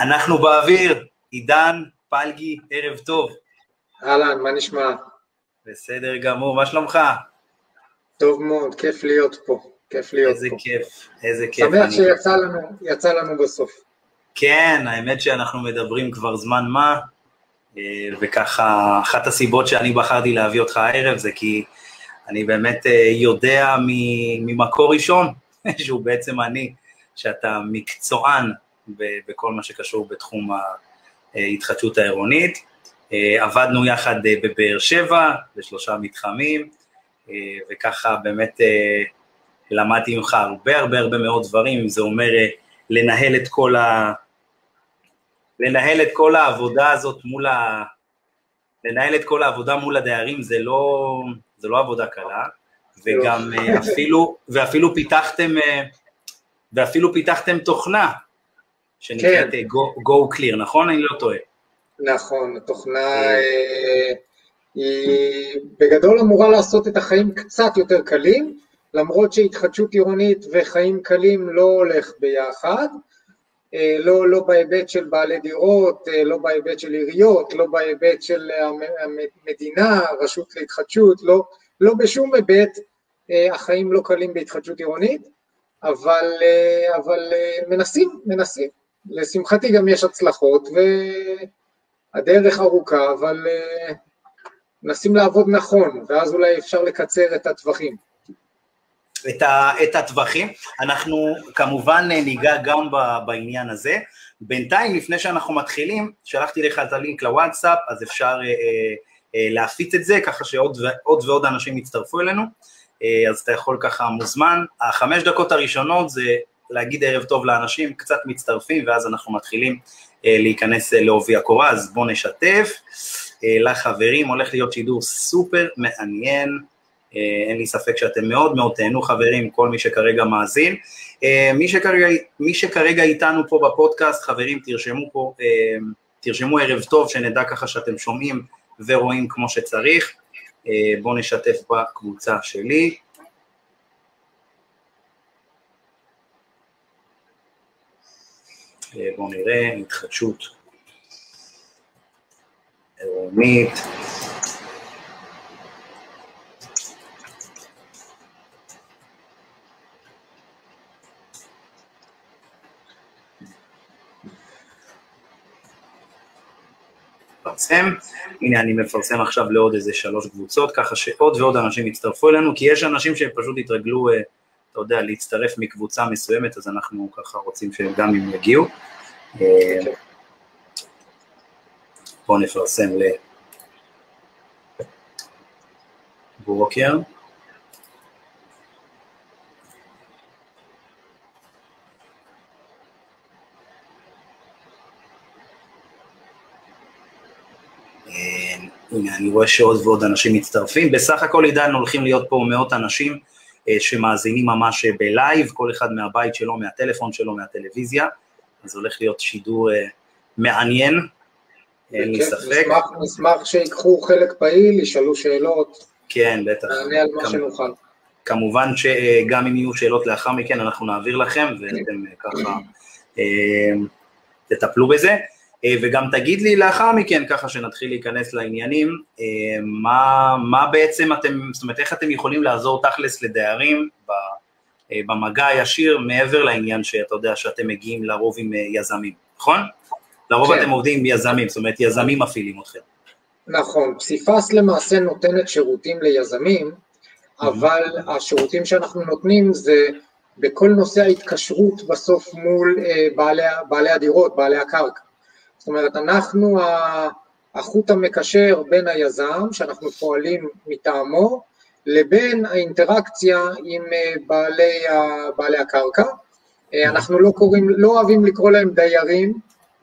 אנחנו באוויר, עידן, פלגי, ערב טוב. אהלן, מה נשמע? בסדר גמור, מה שלומך? טוב מאוד, כיף להיות פה, כיף להיות איזה פה. איזה כיף, איזה כיף. שמח שיצא לנו, יצא לנו בסוף. כן, האמת שאנחנו מדברים כבר זמן מה, אה, וככה, אחת הסיבות שאני בחרתי להביא אותך הערב זה כי אני באמת אה, יודע ממקור ראשון, שהוא בעצם אני, שאתה מקצוען בכל מה שקשור בתחום ההתחדשות העירונית. אה, עבדנו יחד אה, בבאר שבע, בשלושה מתחמים, אה, וככה באמת למדתי ממך הרבה הרבה הרבה מאוד דברים, זה אומר לנהל את כל ה... לנהל את כל העבודה הזאת מול ה... לנהל את כל העבודה מול הדיירים זה לא, זה לא עבודה קלה, וגם אפילו, ואפילו פיתחתם, ואפילו פיתחתם תוכנה שנקראת אה, Go, Go Clear, נכון? אני לא טועה. נכון, התוכנה אה, היא בגדול אמורה לעשות את החיים קצת יותר קלים, למרות שהתחדשות עירונית וחיים קלים לא הולך ביחד, אה, לא, לא בהיבט של בעלי דירות, לא בהיבט של עיריות, לא בהיבט של המ- המדינה, רשות להתחדשות, לא, לא בשום היבט החיים לא קלים בהתחדשות עירונית, אבל, אבל מנסים, מנסים. לשמחתי גם יש הצלחות והדרך ארוכה, אבל אה, מנסים לעבוד נכון, ואז אולי אפשר לקצר את הטווחים. את, ה, את הטווחים. אנחנו כמובן אה, ניגע גם ב, בעניין הזה. בינתיים, לפני שאנחנו מתחילים, שלחתי לך את הלינק לוואטסאפ, אז אפשר אה, אה, אה, להפיץ את זה, ככה שעוד ו- עוד ועוד אנשים יצטרפו אלינו, אה, אז אתה יכול ככה מוזמן. החמש דקות הראשונות זה להגיד ערב טוב לאנשים, קצת מצטרפים, ואז אנחנו מתחילים אה, להיכנס אה, לעובי הקורה, אז בואו נשתף. אה, לחברים, הולך להיות שידור סופר מעניין. אין לי ספק שאתם מאוד מאוד תהנו חברים, כל מי שכרגע מאזין. מי שכרגע, מי שכרגע איתנו פה בפודקאסט, חברים, תרשמו פה, תרשמו ערב טוב, שנדע ככה שאתם שומעים ורואים כמו שצריך. בואו נשתף בקבוצה שלי. בואו נראה, התחדשות עירונית. מפרסם, הנה אני מפרסם עכשיו לעוד איזה שלוש קבוצות, ככה שעוד ועוד אנשים יצטרפו אלינו, כי יש אנשים שפשוט התרגלו, אה, אתה יודע, להצטרף מקבוצה מסוימת, אז אנחנו ככה רוצים שגם הם יגיעו. אה, בואו נפרסם לברוקר. אה, הנה, אני רואה שעוד ועוד אנשים מצטרפים. בסך הכל, עידן, הולכים להיות פה מאות אנשים שמאזינים ממש אה, בלייב, כל אחד מהבית שלו, מהטלפון שלו, מהטלוויזיה, אז הולך להיות שידור אה, מעניין, אין לי ספק. נשמח, שיקחו חלק פעיל, ישאלו שאלות, כן, בטח. נענה על מה שנוכל. כמובן שגם אם יהיו שאלות לאחר מכן, אנחנו נעביר לכם, ואתם אה, ככה אה, תטפלו בזה. אה, וגם תגיד לי לאחר מכן, ככה שנתחיל להיכנס לעניינים, אה, מה, מה בעצם אתם, זאת אומרת, איך אתם יכולים לעזור תכלס לדיירים אה, במגע הישיר, מעבר לעניין שאתה יודע שאתם מגיעים לרוב עם יזמים, נכון? לרוב כן. אתם עובדים עם יזמים, זאת אומרת, יזמים מפעילים אתכם. נכון, פסיפס למעשה נותנת שירותים ליזמים, אבל השירותים שאנחנו נותנים זה בכל נושא ההתקשרות בסוף מול בעלי, בעלי הדירות, בעלי הקרקע. זאת אומרת, אנחנו החוט המקשר בין היזם, שאנחנו פועלים מטעמו, לבין האינטראקציה עם אה, בעלי, בעלי הקרקע. אה, אנחנו לא קוראים, לא אוהבים לקרוא להם דיירים,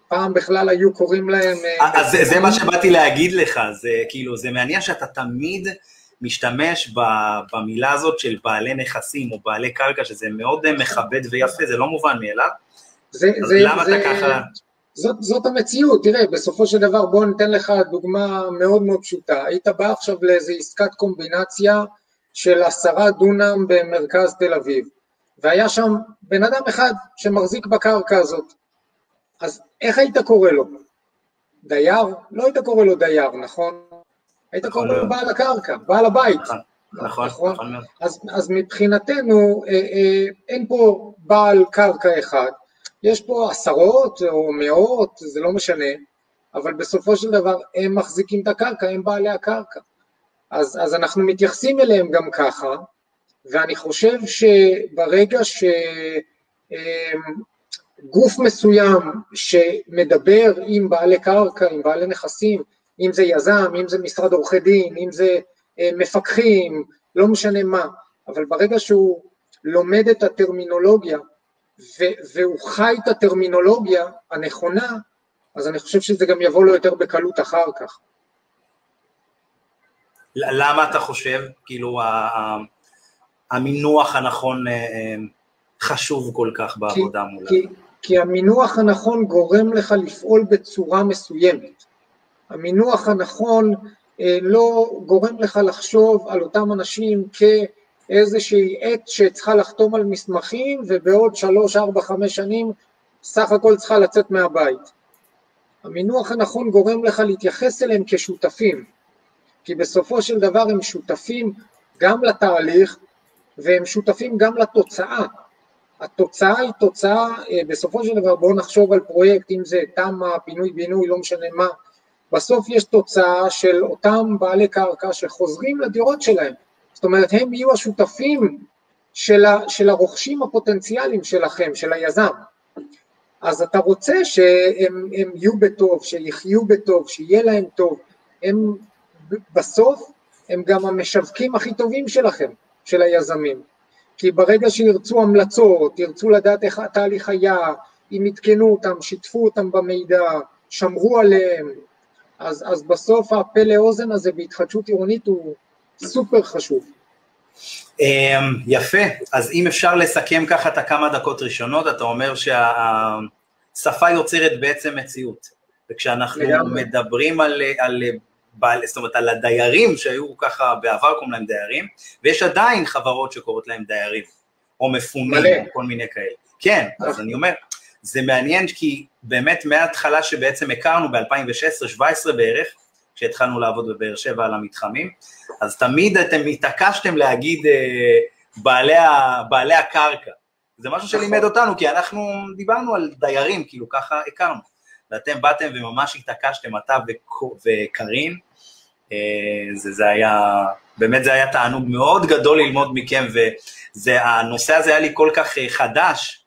פעם בכלל היו קוראים להם... אה, אז זה, זה מה שבאתי להגיד לך, זה כאילו, זה מעניין שאתה תמיד משתמש במילה הזאת של בעלי נכסים או בעלי קרקע, שזה מאוד מכבד ויפה, זה לא מובן מאליו. זה, זה, למה זה, אתה ככה... זאת, זאת המציאות, תראה, בסופו של דבר, בוא ניתן לך דוגמה מאוד מאוד פשוטה. היית בא עכשיו לאיזו עסקת קומבינציה של עשרה דונם במרכז תל אביב, והיה שם בן אדם אחד שמחזיק בקרקע הזאת. אז איך היית קורא לו? דייר? לא היית קורא לו דייר, נכון? היית קורא לו בעל הקרקע, בעל הבית. נכון, נכון. נכון? נכון אז, אז מבחינתנו אה, אה, אין פה בעל קרקע אחד, יש פה עשרות או מאות, זה לא משנה, אבל בסופו של דבר הם מחזיקים את הקרקע, הם בעלי הקרקע. אז, אז אנחנו מתייחסים אליהם גם ככה, ואני חושב שברגע שגוף מסוים שמדבר עם בעלי קרקע, עם בעלי נכסים, אם זה יזם, אם זה משרד עורכי דין, אם זה אה, מפקחים, לא משנה מה, אבל ברגע שהוא לומד את הטרמינולוגיה והוא חי את הטרמינולוגיה הנכונה, אז אני חושב שזה גם יבוא לו יותר בקלות אחר כך. למה אתה חושב, כאילו, המינוח הנכון אה, אה, חשוב כל כך בעבודה מולה? כי, כי המינוח הנכון גורם לך לפעול בצורה מסוימת. המינוח הנכון אה, לא גורם לך לחשוב על אותם אנשים כאיזושהי עת שצריכה לחתום על מסמכים ובעוד שלוש, ארבע, חמש שנים סך הכל צריכה לצאת מהבית. המינוח הנכון גורם לך להתייחס אליהם כשותפים, כי בסופו של דבר הם שותפים גם לתהליך והם שותפים גם לתוצאה. התוצאה היא תוצאה, אה, בסופו של דבר בואו נחשוב על פרויקט, אם זה תמ"א, פינוי-בינוי, לא משנה מה, בסוף יש תוצאה של אותם בעלי קרקע שחוזרים לדירות שלהם. זאת אומרת, הם יהיו השותפים של, ה, של הרוכשים הפוטנציאליים שלכם, של היזם. אז אתה רוצה שהם יהיו בטוב, שיחיו בטוב, שיהיה להם טוב. הם בסוף, הם גם המשווקים הכי טובים שלכם, של היזמים. כי ברגע שירצו המלצות, ירצו לדעת איך התהליך היה, אם עדכנו אותם, שיתפו אותם במידע, שמרו עליהם, אז, אז בסוף הפה לאוזן הזה בהתחדשות עירונית הוא סופר חשוב. אמ, יפה, אז אם אפשר לסכם ככה את הכמה דקות ראשונות, אתה אומר שהשפה יוצרת בעצם מציאות, וכשאנחנו. מדברים על, על בעל, זאת אומרת על הדיירים שהיו ככה בעבר קוראים להם דיירים, ויש עדיין חברות שקוראות להם דיירים, או מפונים, מלא. או כל מיני כאלה. כן, אז. אני אומר, זה מעניין כי באמת מההתחלה שבעצם הכרנו ב-2016-2017 בערך, כשהתחלנו לעבוד בבאר שבע על המתחמים, אז תמיד אתם התעקשתם להגיד אה, בעלי, ה, בעלי הקרקע. זה משהו שלימד נכון. אותנו, כי אנחנו דיברנו על דיירים, כאילו ככה הכרנו. ואתם באתם וממש התעקשתם, אתה וקארין, אה, זה, זה היה, באמת זה היה תענוג מאוד גדול ללמוד מכם, והנושא הזה היה לי כל כך אה, חדש,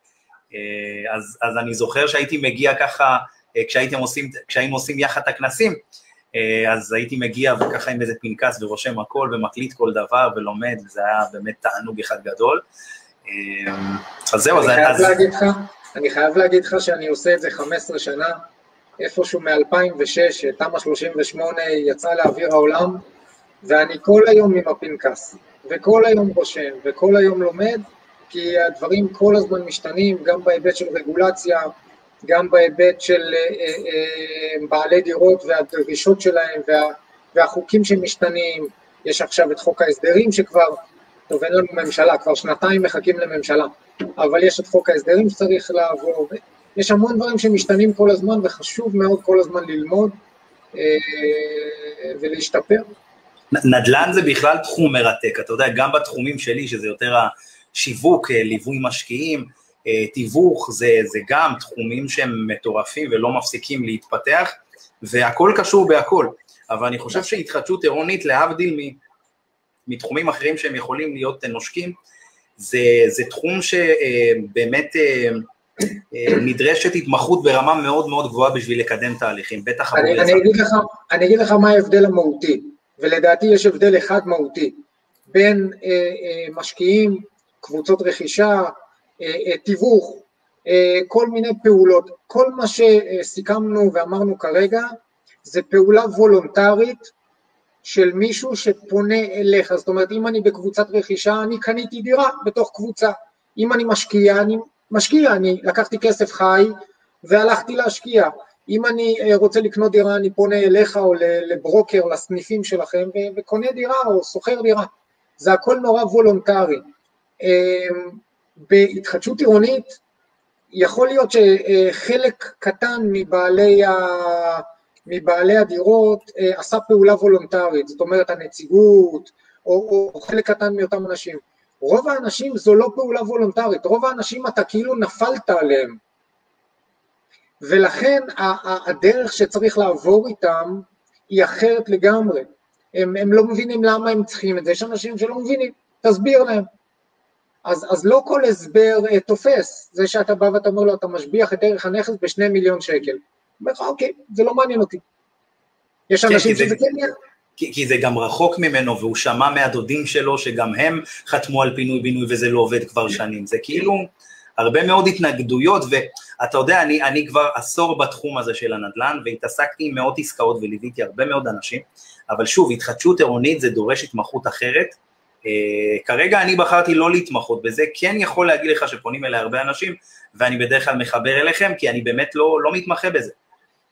אה, אז, אז אני זוכר שהייתי מגיע ככה, אה, כשהייתם עושים, כשהיינו עושים יחד את הכנסים, אז הייתי מגיע וככה עם איזה פנקס ורושם הכל ומקליט כל דבר ולומד, וזה היה באמת תענוג אחד גדול. אז זהו, אז... אני חייב להגיד לך, אני חייב להגיד לך שאני עושה את זה 15 שנה, איפשהו מ-2006, תמ"א 38 יצא לאוויר העולם, ואני כל היום עם הפנקס, וכל היום רושם, וכל היום לומד, כי הדברים כל הזמן משתנים, גם בהיבט של רגולציה, גם בהיבט של אה, אה, אה, בעלי דירות והדרישות שלהם וה, והחוקים שמשתנים, יש עכשיו את חוק ההסדרים שכבר, טוב אין לנו ממשלה, כבר שנתיים מחכים לממשלה, אבל יש את חוק ההסדרים שצריך לעבור, יש המון דברים שמשתנים כל הזמן וחשוב מאוד כל הזמן ללמוד ולהשתפר. נדל"ן זה בכלל תחום מרתק, אתה יודע, גם בתחומים שלי, שזה יותר שיווק, אה, ליווי משקיעים, תיווך, זה, זה גם תחומים שהם מטורפים ולא מפסיקים להתפתח, והכל קשור בהכל. אבל אני חושב שהתחדשות עירונית, להבדיל מתחומים אחרים שהם יכולים להיות נושקים, זה, זה תחום שבאמת אה, נדרשת התמחות ברמה מאוד מאוד גבוהה בשביל לקדם תהליכים, בטח אני, אני, אגיד לך, אני אגיד לך מה ההבדל המהותי, ולדעתי יש הבדל אחד מהותי, בין אה, אה, משקיעים קבוצות רכישה, אה, אה, תיווך, אה, כל מיני פעולות. כל מה שסיכמנו ואמרנו כרגע זה פעולה וולונטרית של מישהו שפונה אליך. זאת אומרת, אם אני בקבוצת רכישה, אני קניתי דירה בתוך קבוצה. אם אני משקיע, אני משקיע, אני לקחתי כסף חי והלכתי להשקיע. אם אני רוצה לקנות דירה, אני פונה אליך או לברוקר, לסניפים שלכם, וקונה דירה או שוכר דירה. זה הכל נורא וולונטרי. בהתחדשות עירונית יכול להיות שחלק קטן מבעלי, ה... מבעלי הדירות עשה פעולה וולונטרית, זאת אומרת הנציגות, או, או חלק קטן מאותם אנשים. רוב האנשים זו לא פעולה וולונטרית, רוב האנשים אתה כאילו נפלת עליהם. ולכן הדרך שצריך לעבור איתם היא אחרת לגמרי. הם, הם לא מבינים למה הם צריכים את זה, יש אנשים שלא מבינים, תסביר להם. אז, אז לא כל הסבר uh, תופס, זה שאתה בא ואתה אומר לו, אתה משביח את ערך הנכס בשני מיליון שקל. הוא אומר לך, אוקיי, זה לא מעניין אותי. יש כן, אנשים שזה כן יהיה. כי, כי זה גם רחוק ממנו, והוא שמע מהדודים שלו שגם הם חתמו על פינוי-בינוי וזה לא עובד כבר שנים. זה כאילו הרבה מאוד התנגדויות, ואתה יודע, אני, אני כבר עשור בתחום הזה של הנדל"ן, והתעסקתי עם מאות עסקאות וליוויתי הרבה מאוד אנשים, אבל שוב, התחדשות עירונית זה דורש התמחות אחרת. Uh, כרגע אני בחרתי לא להתמחות בזה, כן יכול להגיד לך שפונים אליי הרבה אנשים, ואני בדרך כלל מחבר אליכם, כי אני באמת לא, לא מתמחה בזה.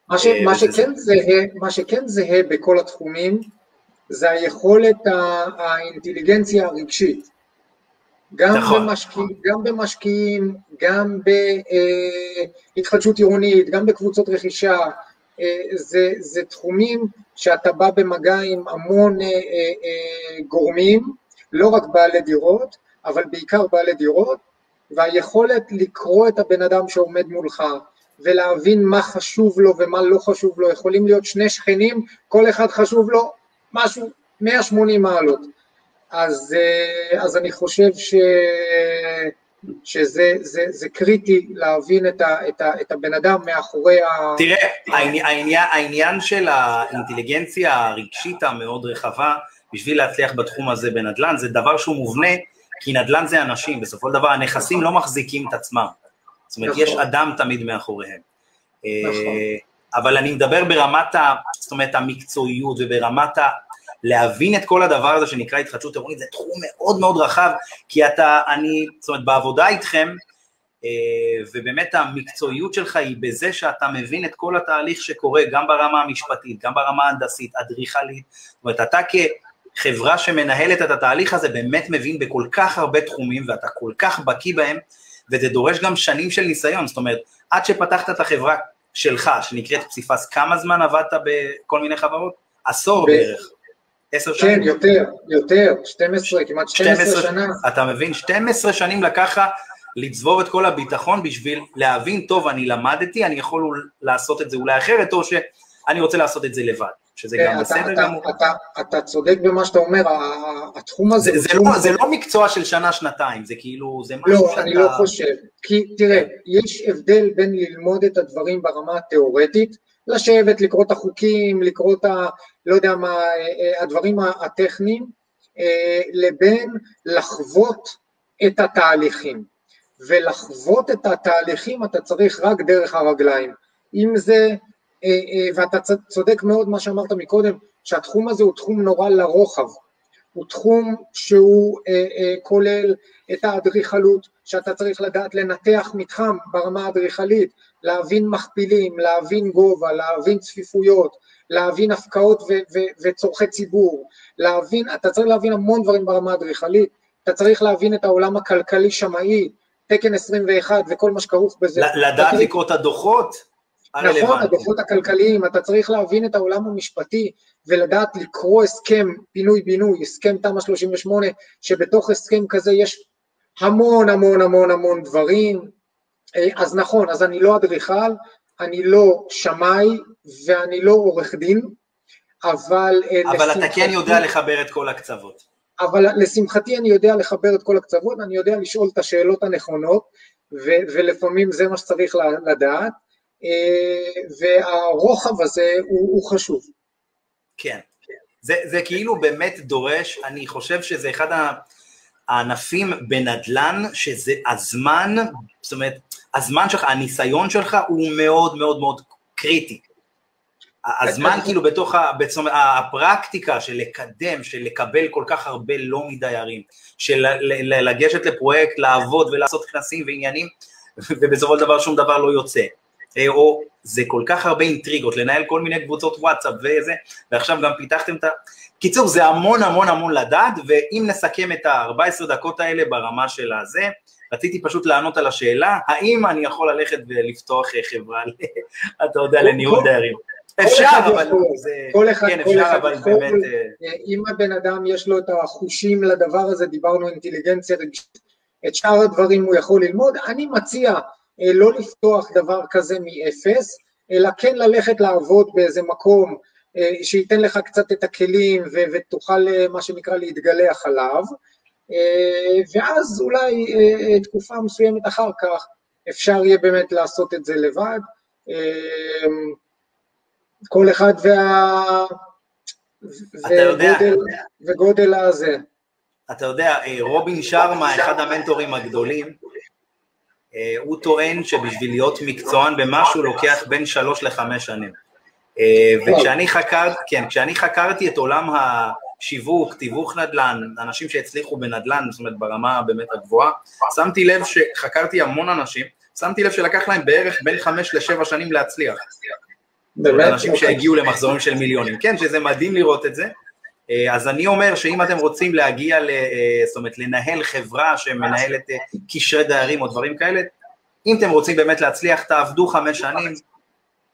מה, ש, מה, שכן זהה, מה שכן זהה בכל התחומים, זה היכולת האינטליגנציה הרגשית. גם, נכון. במשקיע, גם במשקיעים, גם בהתחדשות עירונית, גם בקבוצות רכישה, אה, זה, זה תחומים שאתה בא במגע עם המון אה, אה, גורמים, לא רק בעלי דירות, אבל בעיקר בעלי דירות, והיכולת לקרוא את הבן אדם שעומד מולך, ולהבין מה חשוב לו ומה לא חשוב לו, יכולים להיות שני שכנים, כל אחד חשוב לו משהו 180 מעלות. אז, אה, אז אני חושב ש, שזה זה, זה קריטי להבין את, ה, את, ה, את הבן אדם מאחורי ה... תראה, העניין, העניין של האינטליגנציה הרגשית המאוד רחבה, בשביל להצליח בתחום הזה בנדל"ן, זה דבר שהוא מובנה, כי נדל"ן זה אנשים, בסופו של דבר הנכסים לא מחזיקים את עצמם. זאת אומרת, נכון. יש אדם תמיד מאחוריהם. נכון. אה, אבל אני מדבר ברמת ה... זאת אומרת, המקצועיות וברמת ה... להבין את כל הדבר הזה שנקרא התחדשות עירונית, זה תחום מאוד מאוד רחב, כי אתה, אני, זאת אומרת, בעבודה איתכם, אה, ובאמת המקצועיות שלך היא בזה שאתה מבין את כל התהליך שקורה, גם ברמה המשפטית, גם ברמה ההנדסית, אדריכלית, זאת אומרת, אתה כחברה שמנהלת את התהליך הזה, באמת מבין בכל כך הרבה תחומים, ואתה כל כך בקיא בהם, וזה דורש גם שנים של ניסיון, זאת אומרת, עד שפתחת את החברה שלך, שנקראת פסיפס, כמה זמן עבדת בכל מיני חברות? עשור ב- בערך. עשר כן, שנים? כן, יותר, יותר, 12, כמעט 12, 12 שנה. אתה מבין? 12 שנים לקחה לצבור את כל הביטחון בשביל להבין, טוב, אני למדתי, אני יכול לעשות את זה אולי אחרת, או שאני רוצה לעשות את זה לבד. שזה גם בסדר גמור. אתה, צודק במה שאתה אומר, התחום הזה... זה. לא, זה לא מקצוע של שנה-שנתיים, זה כאילו, זה משהו לא, שאתה... לא, אני לא חושב. כי תראה, יש הבדל בין ללמוד את הדברים ברמה התיאורטית, לשבת, לקרוא את החוקים, לקרוא את ה... לא יודע מה, אה, אה, הדברים הטכניים, אה, לבין לחוות את התהליכים. ולחוות את התהליכים אתה צריך רק דרך הרגליים. אם זה ואתה צודק מאוד מה שאמרת מקודם, שהתחום הזה הוא תחום נורא לרוחב, הוא תחום שהוא אה, כולל את האדריכלות, שאתה צריך לדעת לנתח מתחם ברמה האדריכלית, להבין מכפילים, להבין גובה, להבין צפיפויות, להבין הפקעות וצורכי ציבור, להבין, אתה צריך להבין המון דברים ברמה האדריכלית, אתה צריך להבין את העולם הכלכלי-שמאי, תקן 21 וכל מה שכרוך בזה. לדעת לקרוא את הדוחות? נכון, הדוחות הכלכליים, אתה צריך להבין את העולם המשפטי ולדעת לקרוא הסכם פינוי-בינוי, הסכם תמ"א 38, שבתוך הסכם כזה יש המון המון המון המון דברים. אה, אז נכון, אז אני לא אדריכל, אני לא שמאי ואני לא עורך דין, אבל... אה, אבל לשמחתי, אתה כן יודע לחבר את כל הקצוות. אבל לשמחתי אני יודע לחבר את כל הקצוות, אני יודע לשאול את השאלות הנכונות, ו- ולפעמים זה מה שצריך לדעת. אה, והרוחב הזה הוא, הוא חשוב. כן, זה, זה כאילו באמת דורש, אני חושב שזה אחד הענפים בנדל"ן, שזה הזמן, זאת אומרת, הזמן שלך, הניסיון שלך הוא מאוד מאוד מאוד קריטי. הזמן כאילו בתוך, ה, אומרת, הפרקטיקה של לקדם, של לקבל כל כך הרבה לא מדיירים, של לגשת לפרויקט, לעבוד ולעשות כנסים ועניינים, ובסופו של דבר שום דבר לא יוצא. אה, או זה כל כך הרבה אינטריגות, לנהל כל מיני קבוצות וואטסאפ וזה, ועכשיו גם פיתחתם את ה... קיצור, זה המון המון המון לדעת, ואם נסכם את ה-14 דקות האלה ברמה של הזה, רציתי פשוט לענות על השאלה, האם אני יכול ללכת ולפתוח חברה, אתה יודע, לניהול דיירים. אפשר, אבל זה... כל אחד, כן, אפשר, אבל באמת... אם הבן אדם יש לו את החושים לדבר הזה, דיברנו אינטליגנציה את שאר הדברים הוא יכול ללמוד, אני מציע לא לפתוח דבר כזה מאפס, אלא כן ללכת לעבוד באיזה מקום שייתן לך קצת את הכלים ותוכל מה שנקרא להתגלח עליו, ואז אולי תקופה מסוימת אחר כך אפשר יהיה באמת לעשות את זה לבד. כל אחד וה... וגודל, וגודל הזה. אתה יודע, רובין שרמה, אחד המנטורים הגדולים, הוא טוען שבשביל להיות מקצוען במשהו לוקח בין שלוש לחמש שנים. וכשאני חקר, כן, כשאני חקרתי את עולם השיווק, תיווך נדל"ן, אנשים שהצליחו בנדל"ן, זאת אומרת ברמה באמת הגבוהה, שמתי לב שחקרתי המון אנשים, שמתי לב שלקח להם בערך בין חמש לשבע שנים להצליח. באמת? אנשים. שהגיעו למחזורים של מיליונים. כן, שזה מדהים לראות את זה. אז אני אומר שאם אתם רוצים להגיע, זאת אומרת, לנהל חברה שמנהלת קשרי דיירים או דברים כאלה, אם אתם רוצים באמת להצליח, תעבדו חמש שנים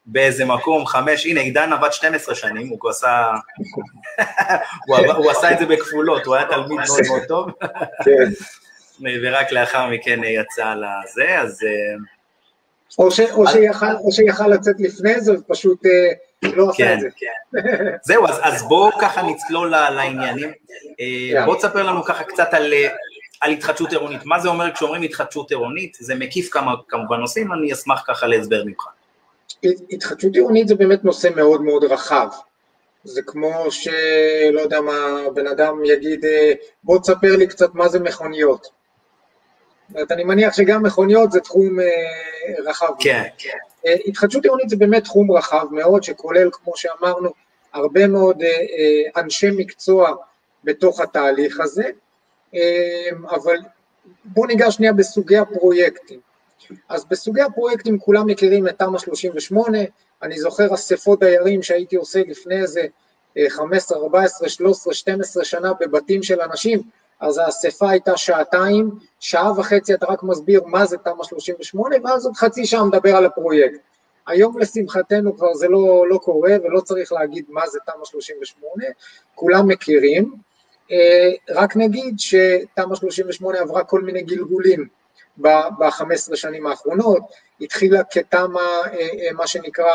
באיזה מקום, חמש, הנה, עידן עבד 12 שנים, הוא עשה, הוא, הוא עשה את זה בכפולות, הוא היה תלמיד מאוד מאוד טוב, כן. ורק לאחר מכן יצא לזה, אז... או, שיכל, לצאת לפני זה, ופשוט אה, לא כן, את זה. כן. זהו, אז, בואו ככה נצלול לעניינים. אה, בואו תספר לנו ככה קצת על, על התחדשות עירונית. מה זה אומר כשאומרים התחדשות עירונית? זה מקיף כמה, כמובן נושאים, אני אשמח ככה להסבר ממך. התחדשות עירונית זה באמת נושא מאוד מאוד רחב. זה כמו שלא יודע מה, בן אדם יגיד, אה, בוא תספר לי קצת מה זה מכוניות. אומרת, אני מניח שגם מכוניות זה תחום אה, רחב. כן, כן. אה, התחדשות עירונית זה באמת תחום רחב מאוד, שכולל, כמו שאמרנו, הרבה מאוד אה, אנשי מקצוע בתוך התהליך הזה, אבל בואו ניגע שנייה בסוגי הפרויקטים. אז בסוגי הפרויקטים כולם מכירים את תמ"א 38, אני זוכר אספות דיירים שהייתי עושה לפני איזה 15, 14, 13, 12 שנה בבתים של אנשים, אז האספה הייתה שעתיים, שעה וחצי אתה רק מסביר מה זה תמ"א 38, ואז עוד חצי שעה מדבר על הפרויקט. היום לשמחתנו כבר זה לא, לא קורה ולא צריך להגיד מה זה תמ"א 38, כולם מכירים. אה, רק נגיד שתמ"א 38 עברה כל מיני גלגולים ב-15 שנים האחרונות, התחילה כתמ"א, אה, אה, מה שנקרא,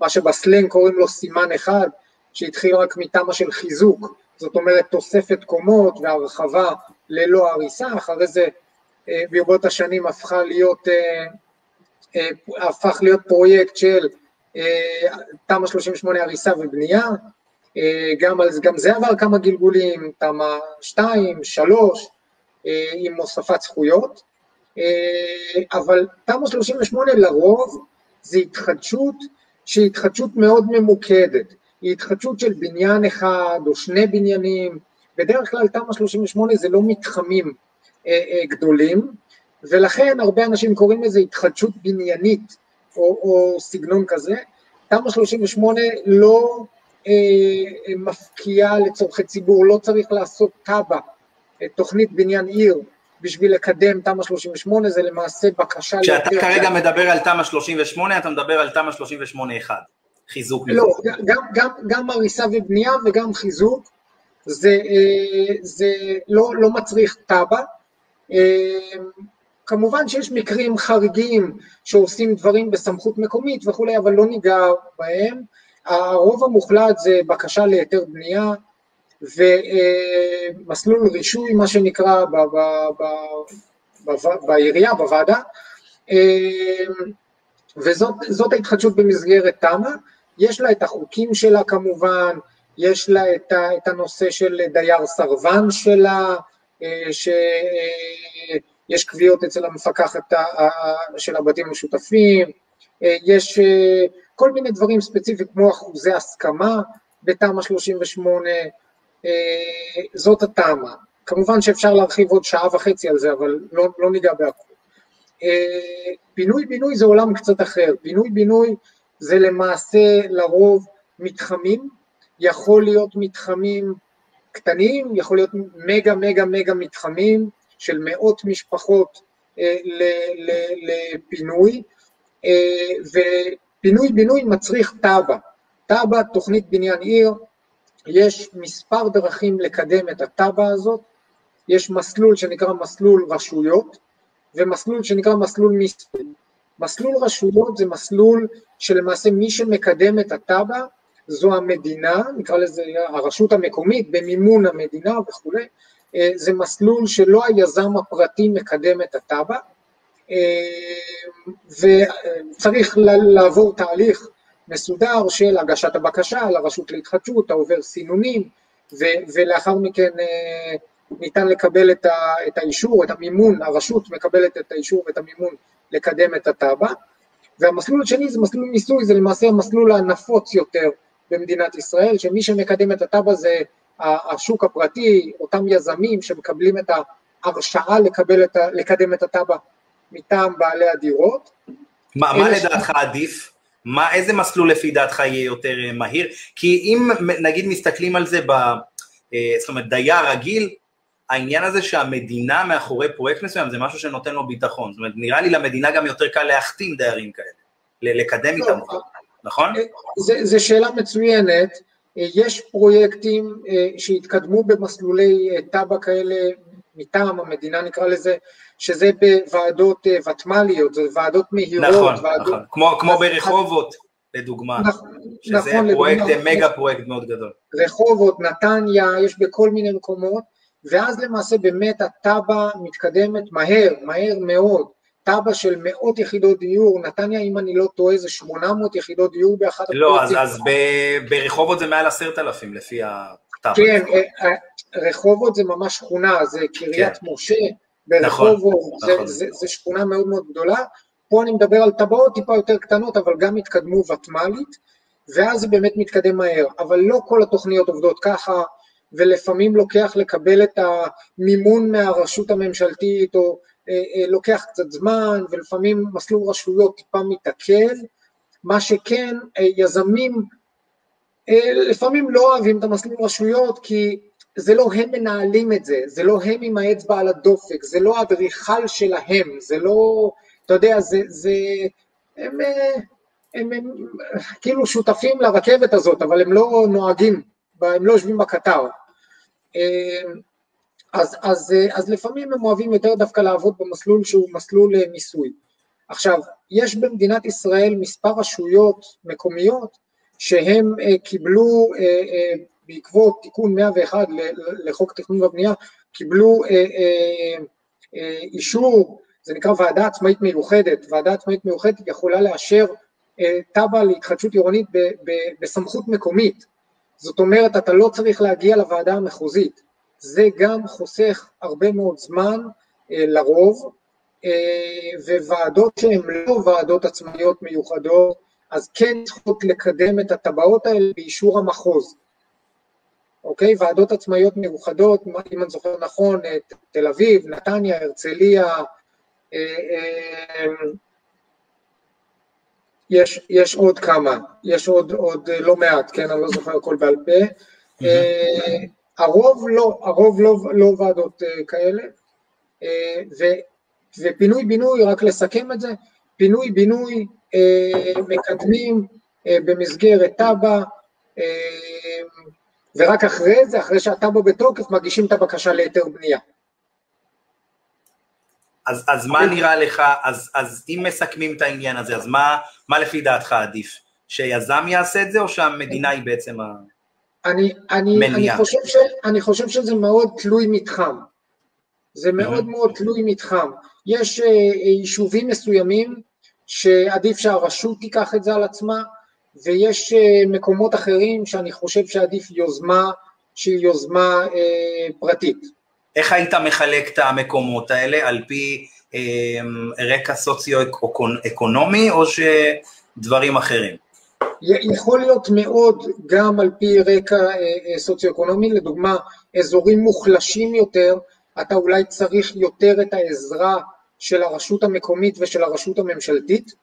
מה שבסלנג קוראים לו סימן אחד, שהתחיל רק מתמ"א של חיזוק, זאת אומרת תוספת קומות והרחבה ללא הריסה, אחרי זה אה, ברבות השנים הפכה להיות, אה, אה, הפך להיות פרויקט של תמ"א 38 הריסה ובנייה, גם, גם זה עבר כמה גלגולים, תמ"א 2, 3, עם הוספת זכויות, אבל תמ"א 38 לרוב זה התחדשות שהיא התחדשות מאוד ממוקדת, היא התחדשות של בניין אחד או שני בניינים, בדרך כלל תמ"א 38 זה לא מתחמים אה, אה, גדולים, ולכן הרבה אנשים קוראים לזה התחדשות בניינית או, או סגנון כזה. תמ"א 38 לא אה, מפקיעה לצורכי ציבור, לא צריך לעשות תב"ע, אה, תוכנית בניין עיר, בשביל לקדם תמ"א 38, זה למעשה בקשה... כשאתה כרגע מדבר על תמ"א 38, אתה מדבר על תמ"א 38-1. חיזוק. לא, גם, גם, גם הריסה ובנייה וגם חיזוק, זה, אה, זה לא, לא מצריך תב"ע. אה, כמובן שיש מקרים חריגים שעושים דברים בסמכות מקומית וכולי, אבל לא ניגע בהם. הרוב המוחלט זה בקשה להיתר בנייה ומסלול רישוי, מה שנקרא, ב, ב, ב, ב, בעירייה, בוועדה, אה, וזאת ההתחדשות במסגרת תמ"א. יש לה את החוקים שלה כמובן, יש לה את, ה, את הנושא של דייר סרבן שלה, אה, שיש קביעות אצל המפקחת של הבתים המשותפים, אה, יש אה, כל מיני דברים ספציפיים כמו אחוזי הסכמה בתמ"א 38, זאת התמ"א. כמובן שאפשר להרחיב עוד שעה וחצי על זה, אבל לא, לא ניגע בהכל. פינוי-בינוי זה עולם קצת אחר, פינוי-בינוי זה למעשה לרוב מתחמים, יכול להיות מתחמים קטנים, יכול להיות מגה מגה מגה מתחמים של מאות משפחות, לפינוי, ופינוי-בינוי מצריך תב"ע. תב"ע, תוכנית בניין עיר, יש מספר דרכים לקדם את התב"ע הזאת, יש מסלול שנקרא מסלול רשויות, ומסלול שנקרא מסלול מיסוי. מסלול רשויות זה מסלול שלמעשה מי שמקדם את התב"ע זו המדינה, נקרא לזה הרשות המקומית, במימון המדינה וכולי, אה, זה מסלול שלא היזם הפרטי מקדם את התב"ע, אה, וצריך לעבור תהליך מסודר של הגשת הבקשה לרשות להתחדשות, אתה עובר סינונים, ולאחר מכן אה, ניתן לקבל את, ה, את האישור, את המימון, הרשות מקבלת את האישור ואת המימון לקדם את התב"ע, והמסלול השני זה מסלול מיסוי, זה למעשה המסלול הנפוץ יותר במדינת ישראל, שמי שמקדם את התב"ע זה השוק הפרטי, אותם יזמים שמקבלים את ההרשאה לקבל את ה, לקדם את התב"ע מטעם בעלי הדירות. מה, מה לדעתך ש... עדיף? מה, איזה מסלול לפי דעתך יהיה יותר אה, מהיר? כי אם נגיד מסתכלים על זה, ב, אה, זאת אומרת, דייר רגיל, העניין הזה שהמדינה מאחורי פרויקט מסוים זה משהו שנותן לו ביטחון, זאת אומרת נראה לי למדינה גם יותר קל להחתים דיירים כאלה, לקדם איתם נכון? זו שאלה מצוינת, יש פרויקטים אה, שהתקדמו במסלולי אה, תב"ע כאלה מטעם המדינה נקרא לזה, שזה בוועדות אה, ותמ"ליות, זה ועדות מהירות. נכון, ועדות... נכון, כמו, כמו ברחובות לדוגמה, נכון, שזה נכון, פרויקט, לדוגמה, מגה פרויקט מאוד גדול. רחובות, נתניה, יש בכל מיני מקומות, ואז למעשה באמת התב"ע מתקדמת מהר, מהר מאוד, תב"ע של מאות יחידות דיור, נתניה אם אני לא טועה זה 800 יחידות דיור באחת לא, אז, אז ב, ברחובות זה מעל עשרת אלפים לפי התב"ע. כן, אה, אה, רחובות זה ממש שכונה, זה קריית כן. משה ברחובות, נכון, זה, נכון. זה, זה שכונה מאוד מאוד גדולה, פה אני מדבר על טבעות טיפה יותר קטנות, אבל גם התקדמו ותמ"לית, ואז זה באמת מתקדם מהר, אבל לא כל התוכניות עובדות ככה, ולפעמים לוקח לקבל את המימון מהרשות הממשלתית, או אה, אה, לוקח קצת זמן, ולפעמים מסלול רשויות טיפה מתעכב, מה שכן, אה, יזמים לפעמים לא אוהבים את המסלול רשויות, כי זה לא הם מנהלים את זה, זה לא הם עם האצבע על הדופק, זה לא האדריכל שלהם, זה לא, אתה יודע, זה, זה הם, הם, הם, הם כאילו שותפים לרכבת הזאת, אבל הם לא נוהגים, הם לא יושבים בקטר. אמ, אז, אז, אז לפעמים הם אוהבים יותר דווקא לעבוד במסלול שהוא מסלול אה, מיסוי. עכשיו, יש במדינת ישראל מספר רשויות מקומיות שהם אה, קיבלו אה, בעקבות תיקון 101 לחוק תכנון ובנייה, קיבלו אישור, זה נקרא ועדה עצמאית מיוחדת, ועדה עצמאית מיוחדת יכולה לאשר תב"ע להתחדשות עירונית בסמכות מקומית, זאת אומרת, אתה לא צריך להגיע לוועדה המחוזית. זה גם חוסך הרבה מאוד זמן אה, לרוב, אה, וועדות שהן לא ועדות עצמאיות מיוחדות, אז כן צריכות לקדם את הטבעות האלה באישור המחוז. אוקיי? ועדות עצמאיות מיוחדות, אם אני זוכר נכון, תל אביב, נתניה, הרצליה, אה, אה, יש, יש עוד כמה, יש עוד, עוד אה, לא מעט, כן, אני לא זוכר הכל בעל פה. Mm-hmm. הרוב לא, הרוב לא, לא ועדות uh, כאלה. ו, ופינוי-בינוי, רק לסכם את זה, פינוי-בינוי מקדמים במסגרת תב"ע, ורק אחרי זה, אחרי שהתב"ע בתוקף, מגישים את הבקשה להיתר בנייה. אז, אז מה נראה לך, אז, אז אם מסכמים את העניין הזה, אז מה, מה לפי דעתך עדיף? שיזם יעשה את זה, או שהמדינה היא בעצם אני, אני, אני, חושב ש, אני חושב שזה מאוד תלוי מתחם. זה מאוד מאוד תלוי מתחם. יש uh, יישובים מסוימים שעדיף שהרשות תיקח את זה על עצמה, ויש uh, מקומות אחרים שאני חושב שעדיף יוזמה שהיא יוזמה uh, פרטית. איך היית מחלק את המקומות האלה, על פי אה, רקע סוציו-אקונומי או שדברים אחרים? יכול להיות מאוד גם על פי רקע אה, אה, סוציו-אקונומי, לדוגמה אזורים מוחלשים יותר, אתה אולי צריך יותר את העזרה של הרשות המקומית ושל הרשות הממשלתית.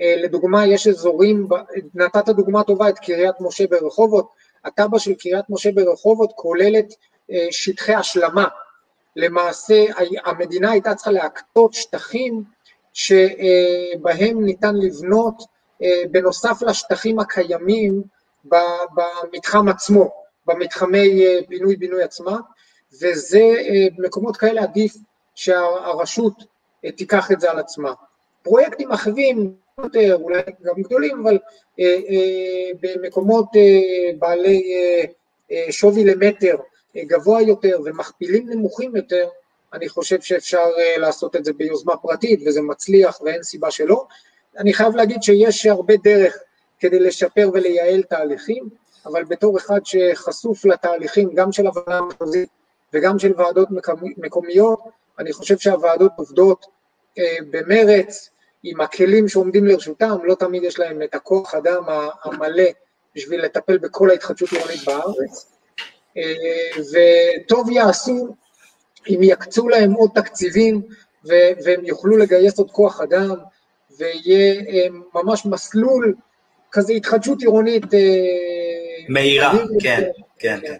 אה, לדוגמה, יש אזורים, נתת דוגמה טובה את קריית משה ברחובות, התב"ע של קריית משה ברחובות כוללת שטחי השלמה, למעשה המדינה הייתה צריכה להקטות שטחים שבהם ניתן לבנות בנוסף לשטחים הקיימים במתחם עצמו, במתחמי פינוי-בינוי עצמם, וזה, במקומות כאלה עדיף שהרשות תיקח את זה על עצמה. פרויקטים אחרים, יותר, אולי גם גדולים, אבל אה, אה, במקומות אה, בעלי אה, אה, שווי למטר אה, גבוה יותר ומכפילים נמוכים יותר, אני חושב שאפשר אה, לעשות את זה ביוזמה פרטית וזה מצליח ואין סיבה שלא. אני חייב להגיד שיש הרבה דרך כדי לשפר ולייעל תהליכים, אבל בתור אחד שחשוף לתהליכים גם של הוועדה המחוזית וגם של ועדות מקומיות, אני חושב שהוועדות עובדות אה, במרץ, עם הכלים שעומדים לרשותם, לא תמיד יש להם את הכוח אדם המלא בשביל לטפל בכל ההתחדשות עירונית בארץ, וטוב יעשו אם יקצו להם עוד תקציבים והם יוכלו לגייס עוד כוח אדם, ויהיה אה, ממש מסלול כזה התחדשות עירונית מהירה, כן, כן, כן.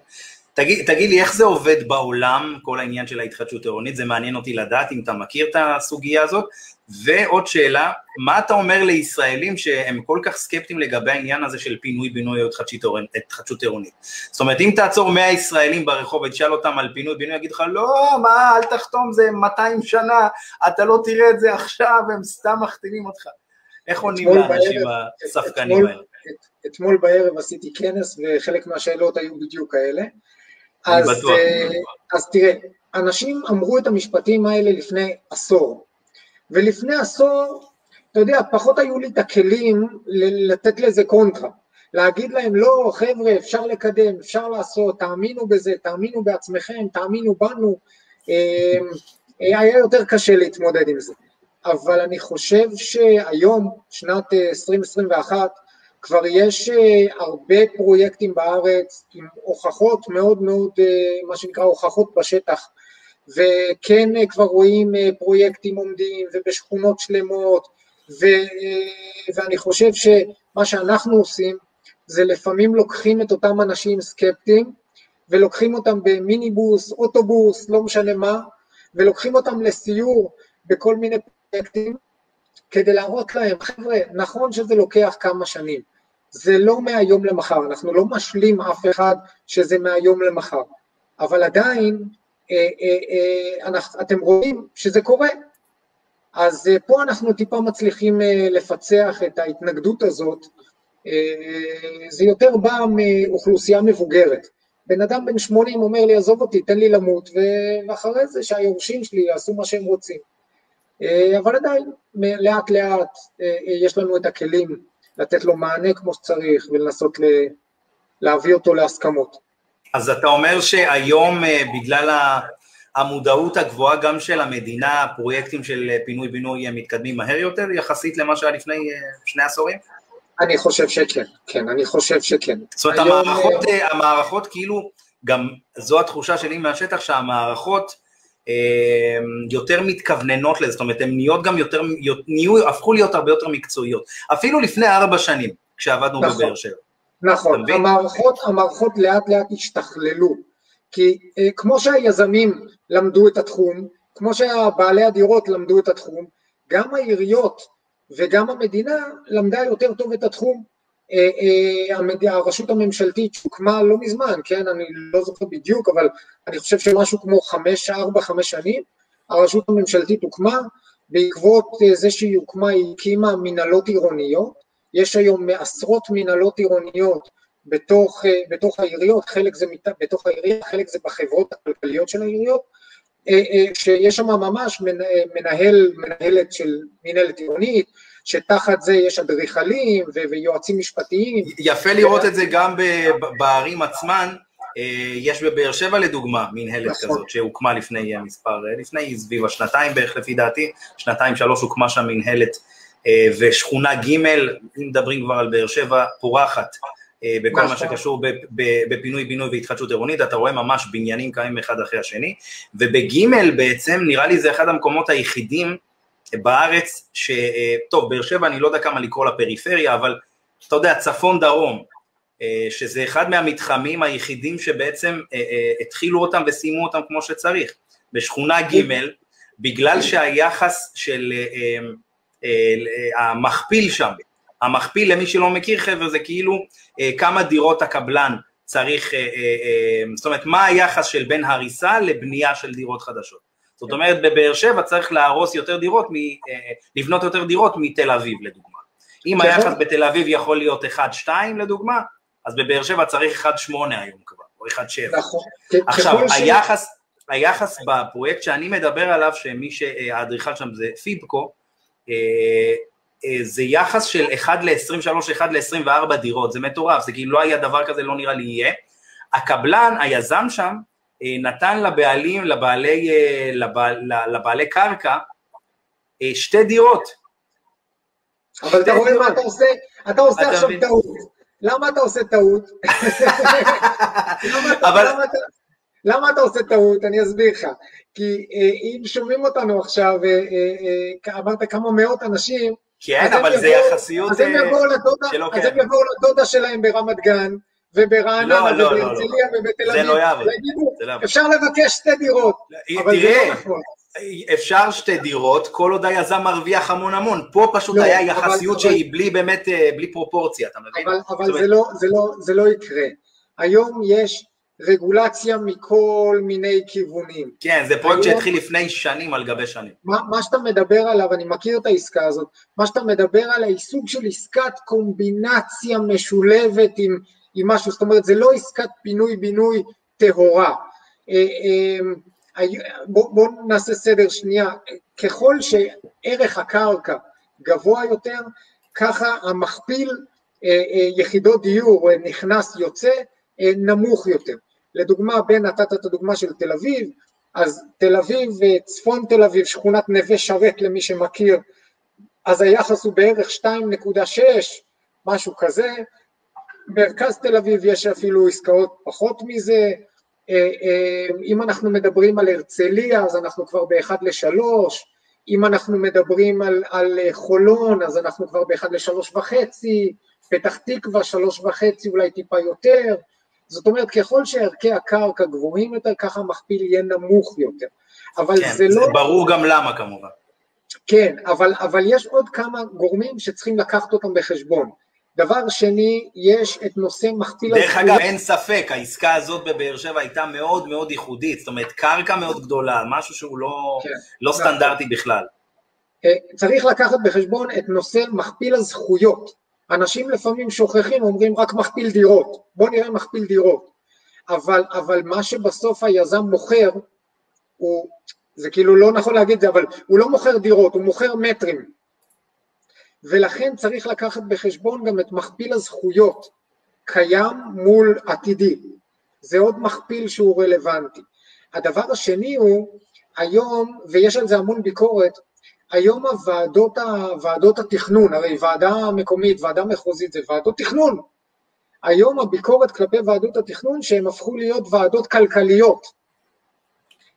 תגיד, תגיד לי, איך זה עובד בעולם, כל העניין של ההתחדשות העירונית? זה מעניין אותי לדעת אם אתה מכיר את הסוגיה הזאת. ועוד שאלה, מה אתה אומר לישראלים שהם כל כך סקפטיים לגבי העניין הזה של פינוי-בינוי או התחדשות עירונית? זאת אומרת, אם תעצור 100 ישראלים ברחוב ותשאל אותם על פינוי-בינוי, יגיד לך, לא, מה, אל תחתום, זה 200 שנה, אתה לא תראה את זה עכשיו, הם סתם מחתימים אותך. איך עונים לאנשים הספקנים האלה? אתמול בערב עשיתי כנס וחלק מהשאלות היו בדיוק כאלה. אז, בטוח, אה, אז תראה, אנשים אמרו את המשפטים האלה לפני עשור, ולפני עשור, אתה יודע, פחות היו לי את הכלים לתת לזה קונטרה, להגיד להם, לא, חבר'ה, אפשר לקדם, אפשר לעשות, תאמינו בזה, תאמינו בעצמכם, תאמינו בנו, אה, היה יותר קשה להתמודד עם זה. אבל אני חושב שהיום, שנת 2021, כבר יש אה, הרבה פרויקטים בארץ עם הוכחות מאוד מאוד, אה, מה שנקרא הוכחות בשטח, וכן אה, כבר רואים פרויקטים עומדים ובשכונות שלמות, ו, ואני חושב שמה שאנחנו עושים זה לפעמים לוקחים את אותם אנשים סקפטיים ולוקחים אותם במיניבוס, אוטובוס, לא משנה מה, ולוקחים אותם לסיור בכל מיני פרויקטים כדי להראות להם, חבר'ה, נכון שזה לוקח כמה שנים, זה לא מהיום למחר, אנחנו לא משלים אף אחד שזה מהיום למחר, אבל עדיין אה, אה, אה, אנחנו, אתם רואים שזה קורה, אז אה, פה אנחנו טיפה מצליחים אה, לפצח את ההתנגדות הזאת, אה, זה יותר בא מאוכלוסייה מבוגרת. בן אדם בן 80 אומר לי, עזוב אותי, תן לי למות, ואחרי זה שהיורשים שלי יעשו מה שהם רוצים. אה, אבל עדיין, לאט לאט אה, יש לנו את הכלים לתת לו מענה כמו שצריך ולנסות. להביא אותו להסכמות. אז אתה אומר שהיום אה, בגלל המודעות הגבוהה גם של המדינה, פרויקטים של פינוי-בינוי מתקדמים מהר יותר יחסית למה שהיה לפני שני עשורים? אני חושב שכן, כן, אני חושב שכן. זאת אומרת, היום... המערכות, המערכות כאילו, גם זו התחושה שלי מהשטח, שהמערכות יותר מתכווננות לזה, זאת אומרת, הן נהיות גם יותר, נהיו, הפכו להיות הרבה יותר מקצועיות, אפילו לפני ארבע שנים, כשעבדנו נכון, בבאר שבע. נכון, המערכות, המערכות לאט לאט השתכללו, כי אה, כמו שהיזמים למדו את התחום, כמו שבעלי הדירות למדו את התחום, גם העיריות וגם המדינה למדה יותר טוב את התחום. אה, אה, הרשות הממשלתית שהוקמה לא מזמן, כן, אני לא זוכר בדיוק, אבל אני חושב שמשהו כמו חמש, ארבע, חמש שנים, הרשות הממשלתית הוקמה, בעקבות אה, זה שהיא הוקמה היא הקימה מנהלות עירוניות, יש היום עשרות מנהלות עירוניות בתוך, בתוך העיריות, חלק זה בתוך העירייה, חלק זה בחברות הכלכליות של העיריות, שיש שם ממש מנהל, מנהלת של מנהלת עירונית, שתחת זה יש אדריכלים ויועצים משפטיים. יפה לראות את זה גם בערים עצמן, אה, יש בבאר שבע לדוגמה מנהלת נכון. כזאת שהוקמה לפני אה, מספר, אה, לפני סביב השנתיים בערך לפי דעתי, שנתיים שלוש הוקמה שם מנהלת ושכונה ג', אם מדברים כבר על באר שבע, פורחת בכל מה נכון. שקשור בפינוי בינוי והתחדשות עירונית, אתה רואה ממש בניינים קיימים אחד אחרי השני, ובג' בעצם נראה לי זה אחד המקומות היחידים בארץ, שטוב, באר שבע אני לא יודע כמה לקרוא לפריפריה, אבל אתה יודע, צפון דרום, אה, שזה אחד מהמתחמים היחידים שבעצם אה, אה, התחילו אותם וסיימו אותם כמו שצריך. בשכונה ג', בגלל שהיחס של המכפיל שם, המכפיל למי שלא מכיר חבר'ה זה כאילו כמה דירות הקבלן צריך, זאת אומרת מה היחס של בין הריסה לבנייה של דירות חדשות. זאת אומרת בבאר שבע צריך להרוס יותר דירות, לבנות יותר דירות מתל אביב לדוגמה. אם היחס בתל אביב יכול להיות 1-2 לדוגמה, אז בבאר שבע צריך 1-8 היום כבר, או 1-7. נכון. עכשיו, היחס, היחס בפרויקט שאני מדבר עליו, שמי שהאדריכל שם זה פיבקו, אה, אה, זה יחס של 1 ל-23, 1 ל-24 דירות, זה מטורף, זה כאילו לא היה דבר כזה, לא נראה לי יהיה. הקבלן, היזם שם, אה, נתן לבעלים, לבעלי, לבעל, לבעלי קרקע, שתי דירות. אבל אתה רואה מה אתה עושה? אתה עושה עכשיו טעות. למה אתה עושה טעות? למה אתה עושה טעות? אני אסביר לך. כי אם שומעים אותנו עכשיו, אמרת כמה מאות אנשים, כן, אבל זה יחסיות שלא קיים. אז הם יבואו לדודה שלהם ברמת גן, וברעננה, ובהרצליה, ובתל אביב, ויגידו, אפשר לבקש שתי דירות, אבל זה לא נכון. אפשר שתי דירות, כל עוד היזם מרוויח המון המון, פה פשוט לא, היה יחסיות אבל, שהיא בלי באמת, בלי פרופורציה, אתה מבין? אבל, אבל זה, לא, זה, לא, זה לא יקרה. היום יש רגולציה מכל מיני כיוונים. כן, זה פרויקט היום, שהתחיל לפני שנים על גבי שנים. מה, מה שאתה מדבר עליו, אני מכיר את העסקה הזאת, מה שאתה מדבר עליה היא סוג של עסקת קומבינציה משולבת עם, עם משהו, זאת אומרת זה לא עסקת פינוי-בינוי טהורה. אה, אה, בואו בוא נעשה סדר שנייה, ככל שערך הקרקע גבוה יותר, ככה המכפיל אה, יחידות דיור נכנס יוצא נמוך יותר. לדוגמה, בין נתת את הדוגמה של תל אביב, אז תל אביב וצפון תל אביב, שכונת נווה שרת למי שמכיר, אז היחס הוא בערך 2.6, משהו כזה, מרכז תל אביב יש אפילו עסקאות פחות מזה, אה, אה, אם אנחנו מדברים על הרצליה אז אנחנו כבר באחד לשלוש, אם אנחנו מדברים על, על חולון אז אנחנו כבר באחד לשלוש וחצי, פתח תקווה שלוש וחצי אולי טיפה יותר, זאת אומרת ככל שערכי הקרקע גבוהים יותר ככה המכפיל יהיה נמוך יותר, אבל כן, זה לא... זה ברור גם למה כמובן. כן, אבל, אבל יש עוד כמה גורמים שצריכים לקחת אותם בחשבון. דבר שני, יש את נושא מכפיל דרך אגב, אין ספק, העסקה הזאת בבאר שבע הייתה מאוד מאוד ייחודית, זאת אומרת, קרקע מאוד גדולה, משהו שהוא לא, כן, לא. סטנדרטי בכלל. אה, צריך לקחת בחשבון את נושא מכפיל הזכויות. אנשים לפעמים שוכחים, אומרים רק מכפיל דירות, בואו נראה מכפיל דירות. אבל, אבל מה שבסוף היזם מוכר, הוא, זה כאילו לא נכון להגיד את זה, אבל הוא לא מוכר דירות, הוא מוכר מטרים. ולכן צריך לקחת בחשבון גם את מכפיל הזכויות, קיים מול עתידי. זה עוד מכפיל שהוא רלוונטי. הדבר השני הוא, היום, ויש על זה המון ביקורת, היום הוועדות, ועדות התכנון, הרי ועדה מקומית, ועדה מחוזית זה ועדות תכנון. היום הביקורת כלפי ועדות התכנון שהן הפכו להיות ועדות כלכליות.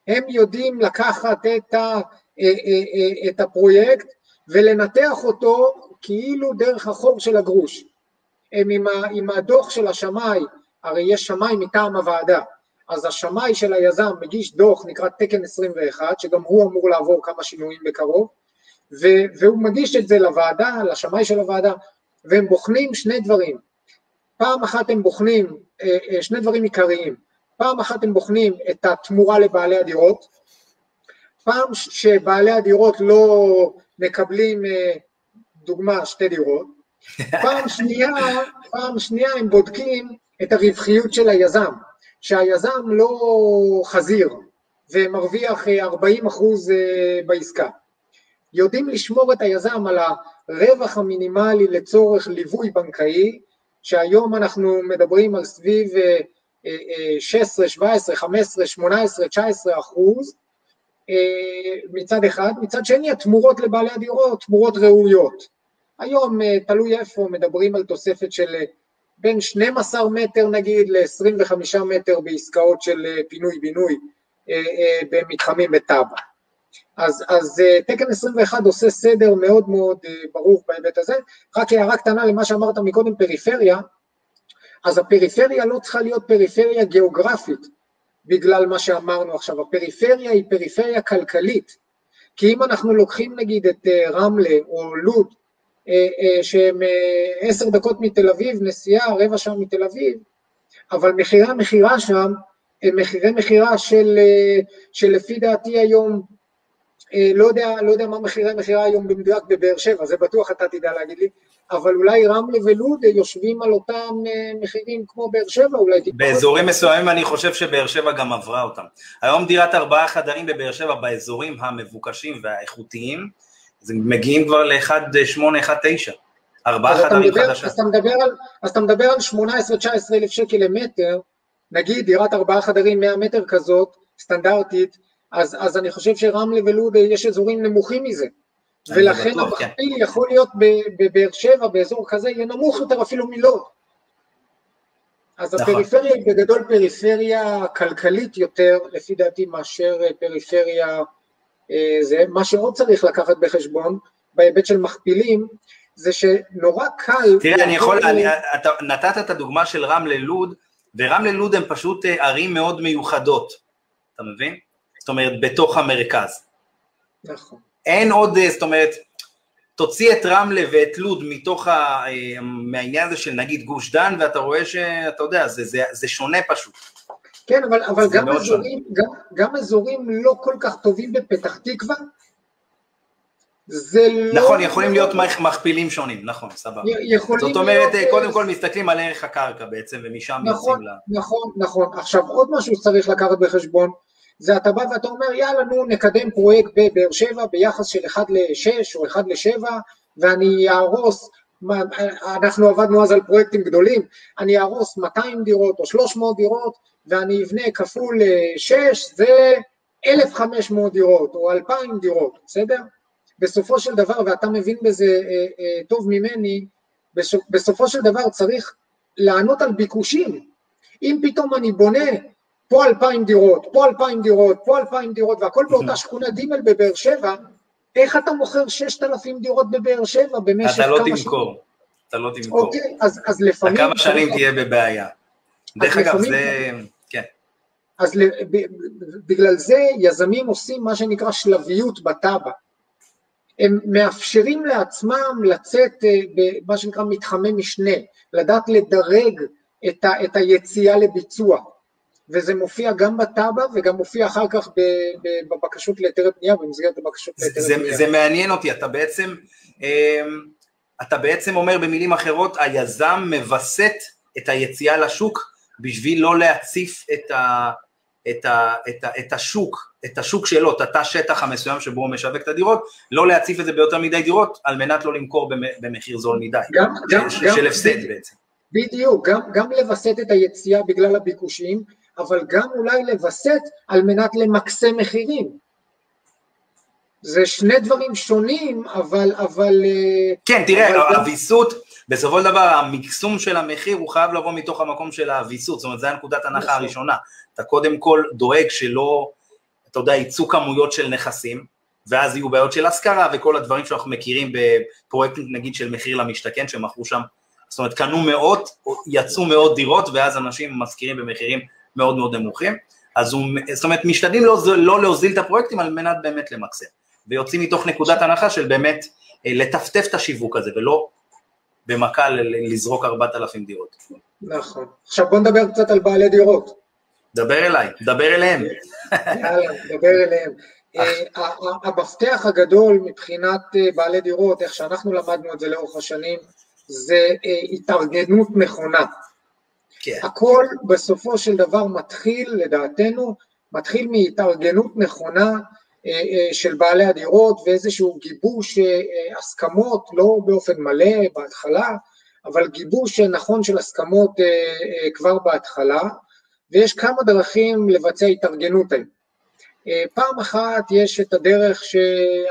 הם יודעים לקחת את, ה, אה, אה, אה, את הפרויקט ולנתח אותו כאילו דרך החור של הגרוש. הם עם, ה, עם הדוח של השמאי, הרי יש שמאי מטעם הוועדה, אז השמאי של היזם מגיש דוח נקרא תקן 21, שגם הוא אמור לעבור כמה שינויים בקרוב, והוא מגיש את זה לוועדה, לשמאי של הוועדה, והם בוחנים שני דברים. פעם אחת הם בוחנים, אה, אה, שני דברים עיקריים, פעם אחת הם בוחנים את התמורה לבעלי הדירות, פעם שבעלי הדירות לא מקבלים, אה, דוגמה, שתי דירות, פעם שנייה, פעם שנייה הם בודקים את הרווחיות של היזם, שהיזם לא חזיר ומרוויח 40 אחוז בעסקה. יודעים לשמור את היזם על הרווח המינימלי לצורך ליווי בנקאי, שהיום אנחנו מדברים על סביב 16, 17, 15, 18, 19 אחוז אה, מצד אחד, מצד שני התמורות לבעלי הדירות, תמורות ראויות. היום אה, תלוי איפה, מדברים על תוספת של אה, בין 12 מטר נגיד ל-25 מטר בעסקאות של פינוי-בינוי במתחמים בטאבה. אז, אז אה, תקן 21 עושה סדר מאוד מאוד אה, ברור בהיבט הזה. רק הערה קטנה למה שאמרת מקודם, פריפריה, אז הפריפריה לא צריכה להיות פריפריה גיאוגרפית, בגלל מה שאמרנו עכשיו, הפריפריה היא פריפריה כלכלית, כי אם אנחנו לוקחים נגיד את רמלה או לוד, שהם עשר דקות מתל אביב, נסיעה רבע שעה מתל אביב, אבל מחירי המכירה שם הם מחירי מכירה של, שלפי דעתי היום אה, לא יודע, לא יודע מה מחירי מכירה היום במדויק בבאר שבע, זה בטוח אתה תדע להגיד לי, אבל אולי רמלה ולוד יושבים על אותם אה, מחירים כמו באר שבע, אולי. באזורים מסוימים אני חושב שבאר שבע גם עברה אותם. היום דירת ארבעה חדרים בבאר שבע באזורים המבוקשים והאיכותיים, זה מגיעים כבר ל-1.8, 1.9. ארבעה חדרים חדשה. אז אז אתה מדבר על 18-19 אלף שקל למטר, נגיד דירת ארבעה חדרים 100 מטר כזאת, סטנדרטית, אז, אז אני חושב שרמלה ולוד יש אזורים נמוכים מזה. ולכן כן. המכפיל כן. יכול להיות בבאר שבע, באזור כזה, יהיה נמוך יותר אפילו מלוד. אז נכון. הפריפריה היא בגדול פריפריה כלכלית יותר, לפי דעתי, מאשר פריפריה, אה, זה מה שעוד צריך לקחת בחשבון, בהיבט של מכפילים, זה שנורא קל... תראה, אני יכול, אני, אתה נתת את הדוגמה של רמלה לוד, ורמלה לוד הן פשוט אה, ערים מאוד מיוחדות, אתה מבין? זאת אומרת, בתוך המרכז. נכון. אין עוד, אה, זאת אומרת, תוציא את רמלה ואת לוד מתוך ה... אה, מהעניין הזה של נגיד גוש דן, ואתה רואה שאתה יודע, זה, זה, זה שונה פשוט. כן, אבל, אבל גם, אזורים, גם, גם אזורים לא כל כך טובים בפתח תקווה, זה לא... נכון, יכולים להיות מכפילים שונים, נכון, סבבה. זאת אומרת, להיות... קודם כל מסתכלים על ערך הקרקע בעצם, ומשם נכון, יוצאים ל... נכון, נכון. עכשיו, עוד משהו שצריך לקחת בחשבון, זה אתה בא ואתה אומר יאללה נו נקדם פרויקט בבאר שבע ביחס של 1 ל-6 או 1 ל-7 ואני אהרוס, אנחנו עבדנו אז על פרויקטים גדולים, אני אהרוס 200 דירות או 300 דירות ואני אבנה כפול 6 זה 1,500 דירות או 2,000 דירות, בסדר? בסופו של דבר, ואתה מבין בזה אה, אה, טוב ממני, בסופו של דבר צריך לענות על ביקושים. אם פתאום אני בונה פה אלפיים דירות, פה אלפיים דירות, פה אלפיים דירות, והכל באותה שכונה ג' בבאר שבע, איך אתה מוכר ששת אלפים דירות בבאר שבע במשך כמה שנים? אתה לא תמכור, אתה לא תמכור. אוקיי, אז, אז לפעמים... כמה שנים תהיה בבעיה. דרך אגב, זה... כן. אז בגלל זה יזמים עושים מה שנקרא שלביות בתב"ע. הם מאפשרים לעצמם לצאת אה, במה שנקרא מתחמי משנה, לדעת לדרג את, ה, את היציאה לביצוע. וזה מופיע גם בתב"ע וגם מופיע אחר כך בבקשות להיתרי בנייה, במסגרת הבקשות להיתרי בנייה. זה מעניין אותי, אתה בעצם, אמ, אתה בעצם אומר במילים אחרות, היזם מווסת את היציאה לשוק בשביל לא להציף את, ה, את, ה, את, ה, את השוק, את השוק שלו, את התא שטח המסוים שבו הוא משווק את הדירות, לא להציף את זה ביותר מדי דירות, על מנת לא למכור במחיר זול מדי, גם, של, גם, של גם, הפסד בעצם. בדיוק, גם, גם לווסת את היציאה בגלל הביקושים, אבל גם אולי לווסת על מנת למקסם מחירים. זה שני דברים שונים, אבל... אבל אה, כן, תראה, הוויסות, בסופו של דבר המקסום של המחיר הוא חייב לבוא מתוך המקום של הוויסות, זאת אומרת, זו הנקודת הנחה נכון. הראשונה. אתה קודם כל דואג שלא, אתה יודע, יצאו כמויות של נכסים, ואז יהיו בעיות של השכרה וכל הדברים שאנחנו מכירים בפרויקטים נגיד של מחיר למשתכן, שמכרו שם, זאת אומרת, קנו מאות, יצאו מאות דירות, ואז אנשים משכירים במחירים מאוד מאוד נמוכים, אז הוא, זאת אומרת, משתדלים לא, לא להוזיל את הפרויקטים על מנת באמת למקסם, ויוצאים מתוך נקודת הנחה של באמת אה, לטפטף את השיווק הזה, ולא במכה לזרוק 4,000 דירות. נכון. עכשיו בוא נדבר קצת על בעלי דירות. דבר אליי, דבר אליהם. יאללה, דבר אליהם. אה, המפתח הגדול מבחינת אה, בעלי דירות, איך שאנחנו למדנו את זה לאורך השנים, זה התארגנות נכונה. כן. הכל בסופו של דבר מתחיל, לדעתנו, מתחיל מהתארגנות נכונה אה, אה, של בעלי הדירות ואיזשהו גיבוש אה, הסכמות, לא באופן מלא בהתחלה, אבל גיבוש נכון של הסכמות כבר בהתחלה, ויש כמה דרכים לבצע התארגנות היום. פעם אחת יש את הדרך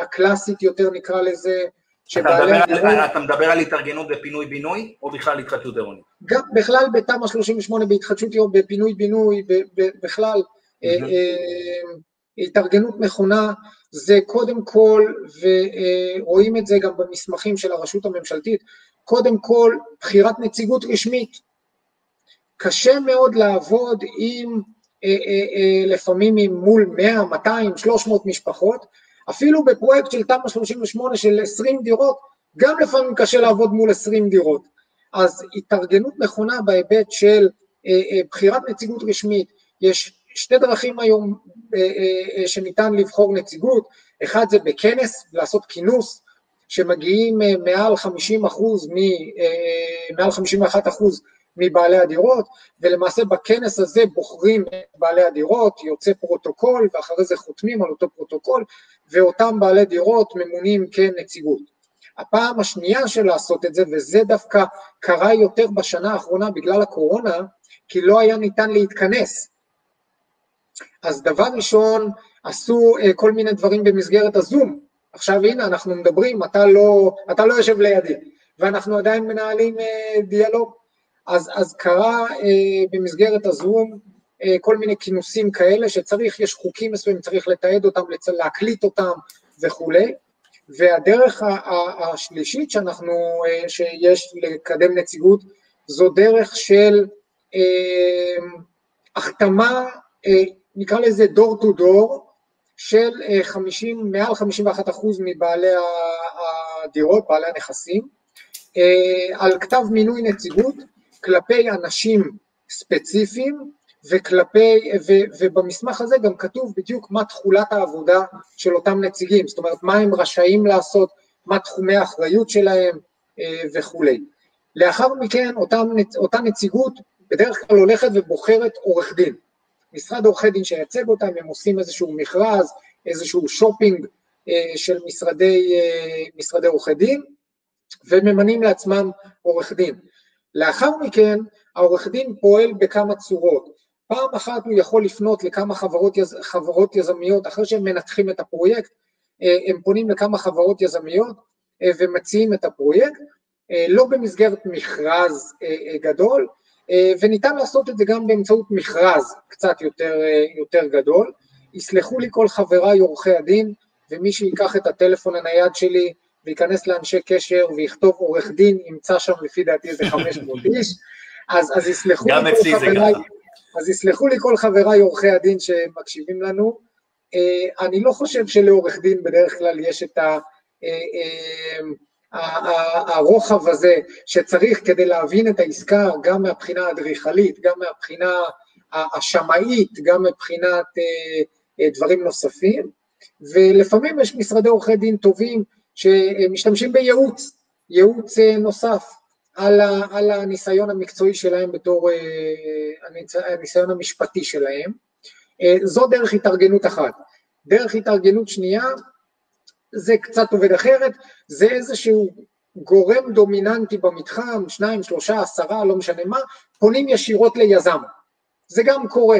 הקלאסית יותר נקרא לזה, אתה, מדבר, על התארגנות בפינוי-בינוי, או בכלל התחדשות עירונית? גם בכלל בתמ"א 38, בהתחדשות עירונית, בפינוי-בינוי, בכלל, mm-hmm. התארגנות נכונה, זה קודם כל, ורואים את זה גם במסמכים של הרשות הממשלתית, קודם כל בחירת נציגות רשמית. קשה מאוד לעבוד עם לפעמים מול 100, 200, 300 משפחות, אפילו בפרויקט של תמ"א 38 של 20 דירות, גם לפעמים קשה לעבוד מול 20 דירות. אז התארגנות נכונה בהיבט של בחירת נציגות רשמית, יש שתי דרכים היום שניתן לבחור נציגות, אחד זה בכנס, לעשות כינוס, שמגיעים מעל 50 אחוז, מעל 51 אחוז מבעלי הדירות, ולמעשה בכנס הזה בוחרים את בעלי הדירות, יוצא פרוטוקול, ואחרי זה חותמים על אותו פרוטוקול, ואותם בעלי דירות ממונים כנציגות. הפעם השנייה של לעשות את זה, וזה דווקא קרה יותר בשנה האחרונה בגלל הקורונה, כי לא היה ניתן להתכנס. אז דבר ראשון, עשו כל מיני דברים במסגרת הזום. עכשיו הנה, אנחנו מדברים, אתה לא, אתה לא יושב לידי, ואנחנו עדיין מנהלים דיאלוג. אז, אז קרה אה, במסגרת הזום אה, כל מיני כינוסים כאלה שצריך, יש חוקים מסוימים, צריך לתעד אותם. להקליט אותם וכולי, והדרך השלישית שאנחנו, אה, שיש לקדם נציגות, זו דרך של אה, החתמה, אה, נקרא לזה דור טו דור, של 50, מעל 51 אחוז מבעלי הדירות, בעלי הנכסים, על כתב מינוי נציגות, כלפי אנשים ספציפיים וכלפי, ו, ובמסמך הזה גם כתוב בדיוק מה תכולת העבודה של אותם נציגים, זאת אומרת מה הם רשאים לעשות, מה תחומי האחריות שלהם אה, וכולי. לאחר מכן אותם, אותה נציגות בדרך כלל הולכת ובוחרת עורך דין. משרד עורכי דין שייצג אותם, הם עושים איזשהו מכרז, איזשהו שופינג אה, של משרדי, אה, משרדי עורכי דין, וממנים לעצמם עורך דין. לאחר מכן העורך דין פועל בכמה צורות. פעם אחת הוא יכול לפנות לכמה חברות, יז, חברות יזמיות, אחרי שהם מנתחים את הפרויקט, אה, הם פונים לכמה חברות יזמיות אה, ומציעים את הפרויקט, אה, לא במסגרת מכרז גדול, וניתן לעשות את זה גם באמצעות מכרז קצת יותר, יותר גדול. יסלחו לי כל חבריי עורכי הדין, ומי שיקח את הטלפון הנייד שלי וייכנס לאנשי קשר ויכתוב עורך דין, ימצא שם לפי דעתי איזה 500 איש, אז, אז יסלחו לי כל חבריי, אז יסלחו לי כל חבריי עורכי הדין שמקשיבים לנו, אה, אני לא חושב שלעורך דין בדרך כלל יש את ה... אה, אה, הרוחב הזה שצריך כדי להבין את העסקה גם מהבחינה האדריכלית, גם מהבחינה השמאית, גם מבחינת דברים נוספים, ולפעמים יש משרדי עורכי דין טובים שמשתמשים בייעוץ, ייעוץ אה, נוסף על, ה, על הניסיון המקצועי שלהם בתור אה, הניסיון המשפטי שלהם. אה, זו דרך התארגנות אחת. דרך התארגנות שנייה, זה קצת עובד אחרת, זה איזשהו גורם דומיננטי במתחם, שניים, שלושה, עשרה, לא משנה מה, פונים ישירות ליזם. זה גם קורה.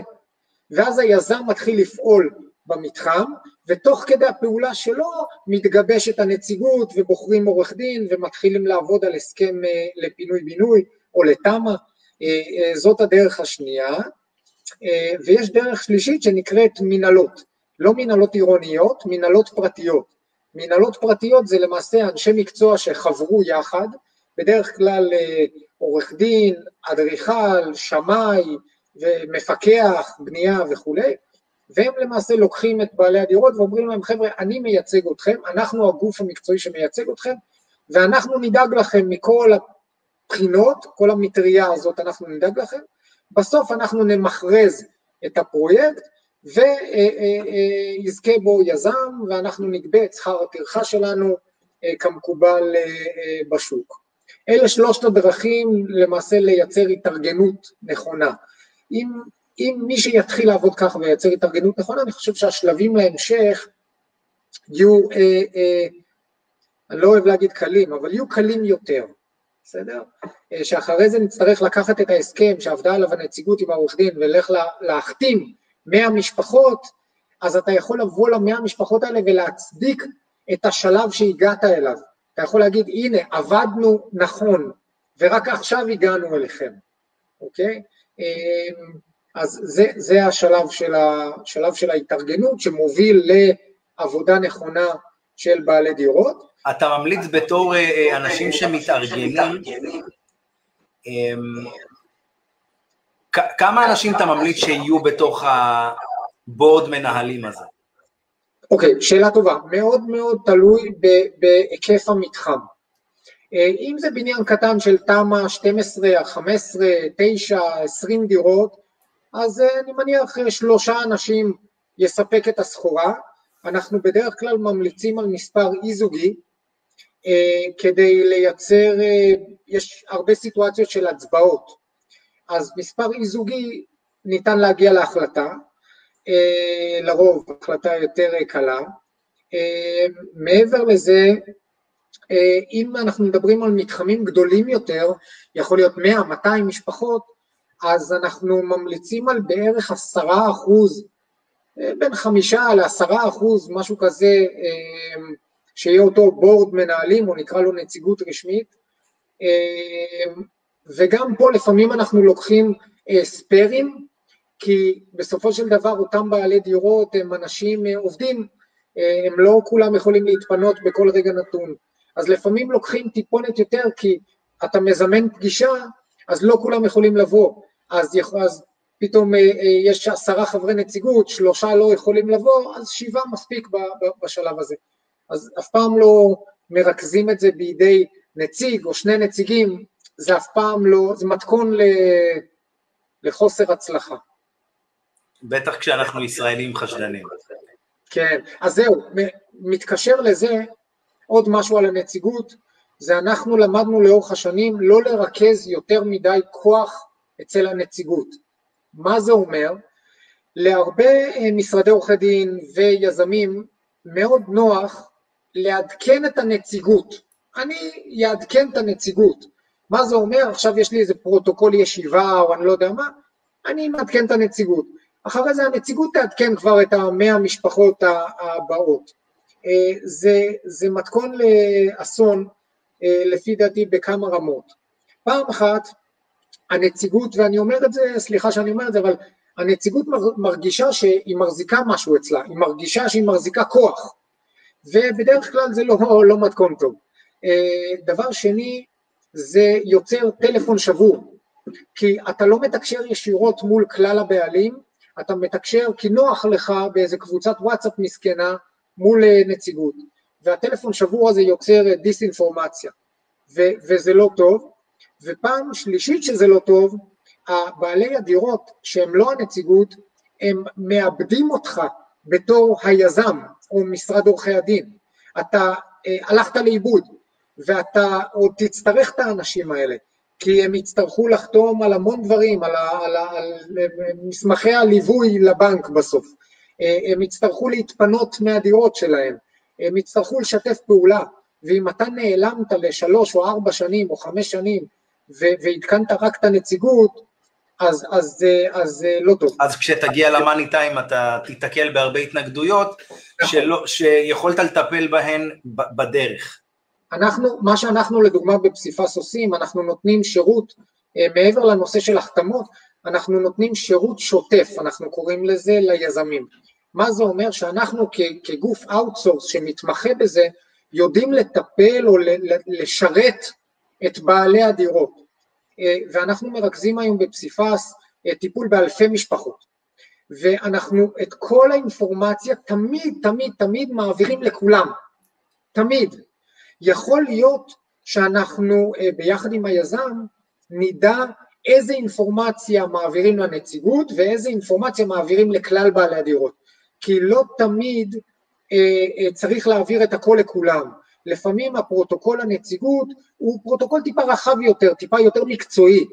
ואז היזם מתחיל לפעול במתחם, ותוך כדי הפעולה שלו מתגבשת הנציגות ובוחרים עורך דין ומתחילים לעבוד על הסכם אה, לפינוי-בינוי או לתמ"א, אה, אה, זאת הדרך השנייה. ויש דרך שלישית שנקראת מנהלות, לא מנהלות עירוניות, מנהלות פרטיות. מנהלות פרטיות זה למעשה אנשי מקצוע שחברו יחד, בדרך כלל עורך דין, אדריכל, שמאי ומפקח, בנייה וכולי, והם למעשה לוקחים את בעלי הדירות ואומרים להם, חבר'ה, אני מייצג אתכם, אנחנו הגוף המקצועי שמייצג אתכם, ואנחנו נדאג לכם מכל הבחינות, כל המטריה הזאת אנחנו נדאג לכם, בסוף אנחנו נמכרז את הפרויקט, ויזכה בו יזם, ואנחנו נגבה את שכר הטרחה שלנו אה, כמקובל אה, אה, בשוק. אלה שלושת הדרכים למעשה לייצר התארגנות נכונה. אם אם מי שיתחיל לעבוד ככה וייצר התארגנות נכונה, אני חושב שהשלבים להמשך יהיו, אה, אה, אני לא אוהב להגיד קלים, אבל יהיו קלים יותר, בסדר? אה, שאחרי זה נצטרך לקחת את ההסכם שעבדה עליו הנציגות עם העורך דין ולך לה, להחתים 100 משפחות, אז אתה יכול לבוא למאה משפחות האלה ולהצדיק את השלב שהגעת אליו. אתה יכול להגיד, הנה, עבדנו נכון, ורק עכשיו הגענו אליכם, אוקיי? אה, אז זה, זה השלב של, ה, שלב של ההתארגנות שמוביל לעבודה נכונה של בעלי דירות. אתה ממליץ בתור אה, אנשים שמתארגנים, אמ, כמה אנשים אתה ממליץ שיהיו בתוך הבורד מנהלים הזה? אוקיי, okay, שאלה טובה. מאוד מאוד תלוי בהיקף המתחם. אה, אם זה בניין קטן של תמ"א 12, 15, 9, 20 דירות, אז אה, אני מניח אה, שלושה אנשים יספק את הסחורה. אנחנו בדרך כלל ממליצים על מספר אי-זוגי, כדי לייצר, יש הרבה סיטואציות של הצבעות, אז מספר אי-זוגי ניתן להגיע להחלטה, לרוב החלטה יותר קלה. מעבר לזה, אה, אם אנחנו מדברים על מתחמים גדולים יותר, יכול להיות 100-200 משפחות, אז אנחנו ממליצים על בערך עשרה אחוז, אה, בין חמישה לעשרה אחוז, משהו כזה, אה, שיהיה אותו בורד מנהלים, או נקרא לו נציגות רשמית. וגם פה לפעמים אנחנו לוקחים ספיירים, כי בסופו של דבר אותם בעלי דירות הם אנשים עובדים, הם לא כולם יכולים להתפנות בכל רגע נתון. אז לפעמים לוקחים טיפונת יותר כי אתה מזמן פגישה, אז לא כולם יכולים לבוא, אז, אז פתאום אה, אה, יש עשרה חברי נציגות, שלושה לא יכולים לבוא, אז שבעה מספיק בשלב הזה. אז אף פעם לא מרכזים את זה בידי נציג או שני נציגים, זה אף פעם לא, זה מתכון ל, לחוסר הצלחה. בטח כשאנחנו ישראלים חשדנים. כן, אז זהו, מתקשר לזה עוד משהו על הנציגות, זה אנחנו למדנו לאורך השנים לא לרכז יותר מדי כוח אצל הנציגות. מה זה אומר? להרבה אה, משרדי עורכי דין ויזמים מאוד נוח לעדכן את הנציגות. אני אעדכן את הנציגות. מה זה אומר? עכשיו יש לי איזה פרוטוקול ישיבה או אני לא יודע מה, אני מעדכן את הנציגות. אחרי זה הנציגות תעדכן כבר את המאה המשפחות הבאות. אה, זה, זה מתכון לאסון אה, לפי דעתי בכמה רמות. פעם אחת הנציגות, ואני אומר את זה, סליחה שאני אומר את זה, אבל הנציגות מרגישה שהיא מחזיקה משהו אצלה, היא מרגישה שהיא מחזיקה כוח, ובדרך כלל זה לא, לא מתכון טוב. אה, דבר שני, זה יוצר טלפון שבור, כי אתה לא מתקשר ישירות מול כלל הבעלים, אתה מתקשר כי נוח לך באיזה קבוצת וואטסאפ מסכנה מול אה, נציגות, והטלפון שבור הזה יוצר דיסאינפורמציה, ו- וזה לא טוב, ופעם שלישית שזה לא טוב, בעלי הדירות שהם לא הנציגות, הם מאבדים אותך בתור היזם או משרד עורכי הדין, אתה אה, הלכת לאיבוד ואתה עוד תצטרך את האנשים האלה, כי הם יצטרכו לחתום על המון דברים, על, ה, על, ה, על מסמכי הליווי לבנק בסוף, אה, הם יצטרכו להתפנות מהדירות שלהם, הם יצטרכו לשתף פעולה, ואם אתה נעלמת לשלוש או ארבע שנים או חמש שנים ועדכנת רק את הנציגות, אז, אז, אז אז לא טוב. אז כשתגיע למאני טיים אתה תיתקל בהרבה התנגדויות שלא, שיכולת לטפל בהן בדרך. אנחנו, מה שאנחנו לדוגמה בפסיפס עושים, אנחנו נותנים שירות אה, מעבר לנושא של החתמות, אנחנו נותנים שירות שוטף, אנחנו קוראים לזה ליזמים. מה זה אומר? שאנחנו כגוף outsource שמתמחה בזה, יודעים לטפל או לשרת את בעלי הדירות. אה, ואנחנו מרכזים היום בפסיפס אה, טיפול באלפי משפחות. ואנחנו את כל האינפורמציה תמיד תמיד תמיד מעבירים לכולם, תמיד. יכול להיות שאנחנו אה, ביחד עם היזם נדע איזה אינפורמציה מעבירים לנציגות ואיזה אינפורמציה מעבירים לכלל בעלי הדירות. כי לא תמיד אה, אה, צריך להעביר את הכל לכולם. לפעמים הפרוטוקול הנציגות הוא פרוטוקול טיפה רחב יותר, טיפה יותר מקצועי,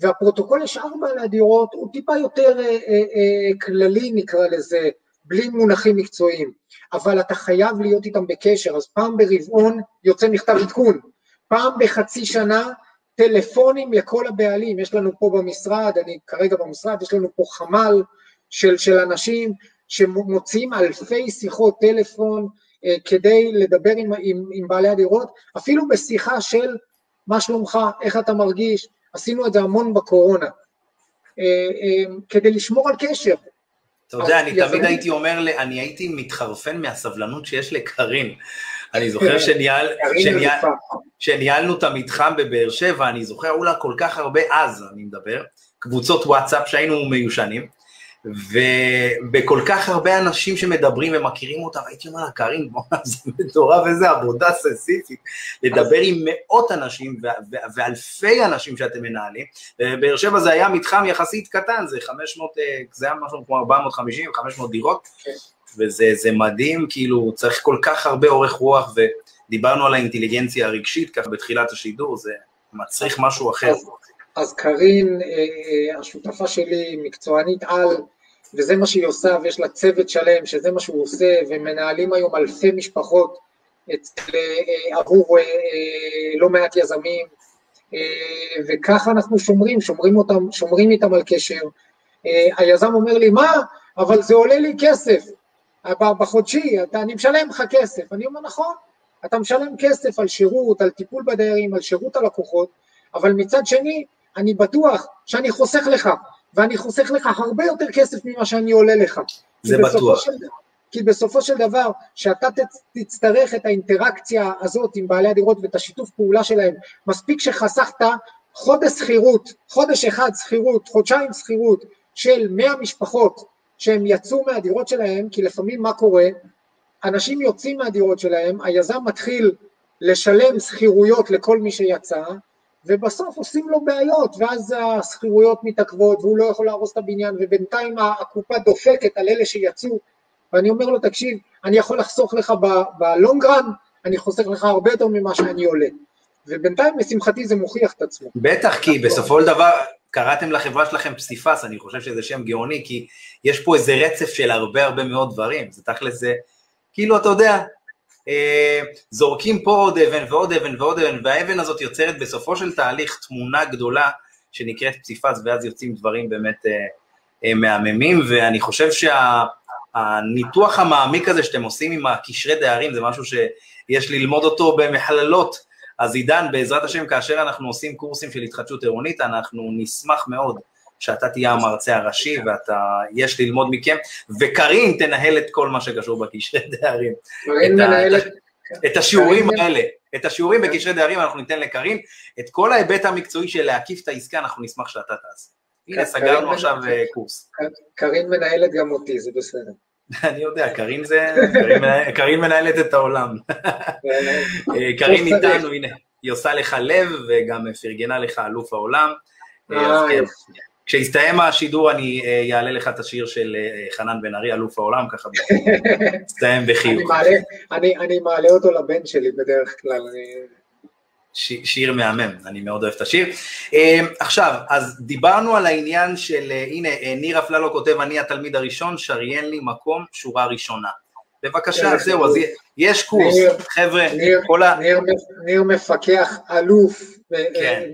והפרוטוקול לשאר בעלי הדירות הוא טיפה יותר אה, אה, אה, כללי נקרא לזה, בלי מונחים מקצועיים, אבל אתה חייב להיות איתם בקשר, אז פעם ברבעון יוצא מכתב עדכון, פעם בחצי שנה טלפונים לכל הבעלים, יש לנו פה במשרד, אני כרגע במשרד, יש לנו פה חמ"ל של, של אנשים שמוציאים אלפי שיחות טלפון כדי לדבר עם, עם, עם בעלי הדירות, אפילו בשיחה של מה שלומך, איך אתה מרגיש, עשינו את זה המון בקורונה, אה, אה, כדי לשמור על קשר. אתה יודע, אני תמיד הייתי אומר, אני הייתי מתחרפן מהסבלנות שיש לקארין. אני זוכר שניהל, שניהל, שניהלנו את המתחם בבאר שבע, אני זוכר אולי כל כך הרבה אז, אני מדבר, קבוצות וואטסאפ שהיינו מיושנים, ובכל כך הרבה אנשים שמדברים ומכירים אותה, והייתי אומר לה, קארין, זה מטורף איזה עבודה ססיפית, לדבר עם מאות אנשים ואלפי אנשים שאתם מנהלים, ובאר שבע זה היה מתחם יחסית קטן, זה 500, אה, זה היה משהו כמו 450, 500 דירות, כן. וזה מדהים, כאילו, צריך כל כך הרבה אורך רוח, ודיברנו על האינטליגנציה הרגשית ככה בתחילת השידור, זה מצריך משהו אחר. אז, אז קארין, אה, אה, השותפה שלי, מקצוענית על, וזה מה שהיא עושה, ויש לה צוות שלם שזה מה שהוא עושה, ומנהלים היום אלפי משפחות אצל, אה, עבור לא מעט יזמים, וככה אנחנו שומרים, שומרים, אותם, שומרים איתם על קשר. היזם אומר לי, מה? אבל זה עולה לי כסף. בחודשי, אתה, אני משלם לך כסף. אני אומר, נכון, אתה משלם כסף על שירות, על טיפול בדיירים, על שירות הלקוחות, אבל מצד שני, אני בטוח שאני חוסך לך, ואני חוסך לך הרבה יותר כסף ממה שאני עולה לך. זה בטוח. של, כי בסופו של דבר, שאתה תצטרך את האינטראקציה הזאת עם בעלי הדירות ואת השיתוף פעולה שלהם, מספיק שחסכת חודש שכירות, חודש אחד שכירות, חודשיים שכירות של 100 משפחות שהם יצאו מהדירות שלהם, כי לפעמים מה קורה? אנשים יוצאים מהדירות שלהם, היזם מתחיל לשלם שכירויות לכל מי שיצא, ובסוף עושים לו בעיות, ואז השכירויות מתעכבות, והוא לא יכול להרוס את הבניין, ובינתיים הקופה דופקת על אלה שיצאו, ואני אומר לו, תקשיב, אני יכול לחסוך לך בלונגרן, אני חוסך לך הרבה יותר ממה שאני עולה. ובינתיים, לשמחתי, זה מוכיח את עצמו. בטח, כי בסופו של דבר, קראתם לחברה שלכם פסיפס, אני חושב שזה שם גאוני, כי יש פה איזה רצף של הרבה הרבה מאוד דברים, זה תכל'ס זה, כאילו, אתה יודע, זורקים פה עוד אבן ועוד אבן ועוד אבן, והאבן הזאת יוצרת בסופו של תהליך תמונה גדולה שנקראת פסיפס, ואז יוצאים דברים באמת אה, אה, מהממים, ואני חושב שהניתוח שה, המעמיק הזה שאתם עושים עם הקשרי דיירים, זה משהו שיש ללמוד אותו במכללות, אז עידן, בעזרת השם, כאשר אנחנו עושים קורסים של התחדשות עירונית, אנחנו נשמח מאוד שאתה תהיה המרצה הראשי ואתה, יש ללמוד מכם, וקארין תנהל את כל מה שקשור בקשרי דיירים. קארין מנהלת... את השיעורים האלה, את השיעורים בקשרי דיירים אנחנו ניתן לקארין, את כל ההיבט המקצועי של להקיף את העסקה אנחנו נשמח שאתה תעשה. הנה, סגרנו עכשיו אה, קורס. קארין מנהלת גם אותי, זה בסדר. אני יודע, קארין זה, קארין מנהלת את העולם. אה, קארין איתנו, הנה, היא עושה לך לב וגם פרגנה לך אלוף העולם. אה, כן, כשיסתיים השידור אני אעלה לך את השיר של חנן בן ארי, אלוף העולם, ככה יסתיים בחיוך. אני מעלה אותו לבן שלי בדרך כלל. שיר מהמם, אני מאוד אוהב את השיר. אמ, עכשיו, אז דיברנו על העניין של, אה, הנה, אה, ניר אפללו כותב, אני התלמיד הראשון, שריין לי מקום, שורה ראשונה. בבקשה, כן, זהו, אז יש קורס, חבר'ה, כל ה... ניר מפקח אלוף, כן.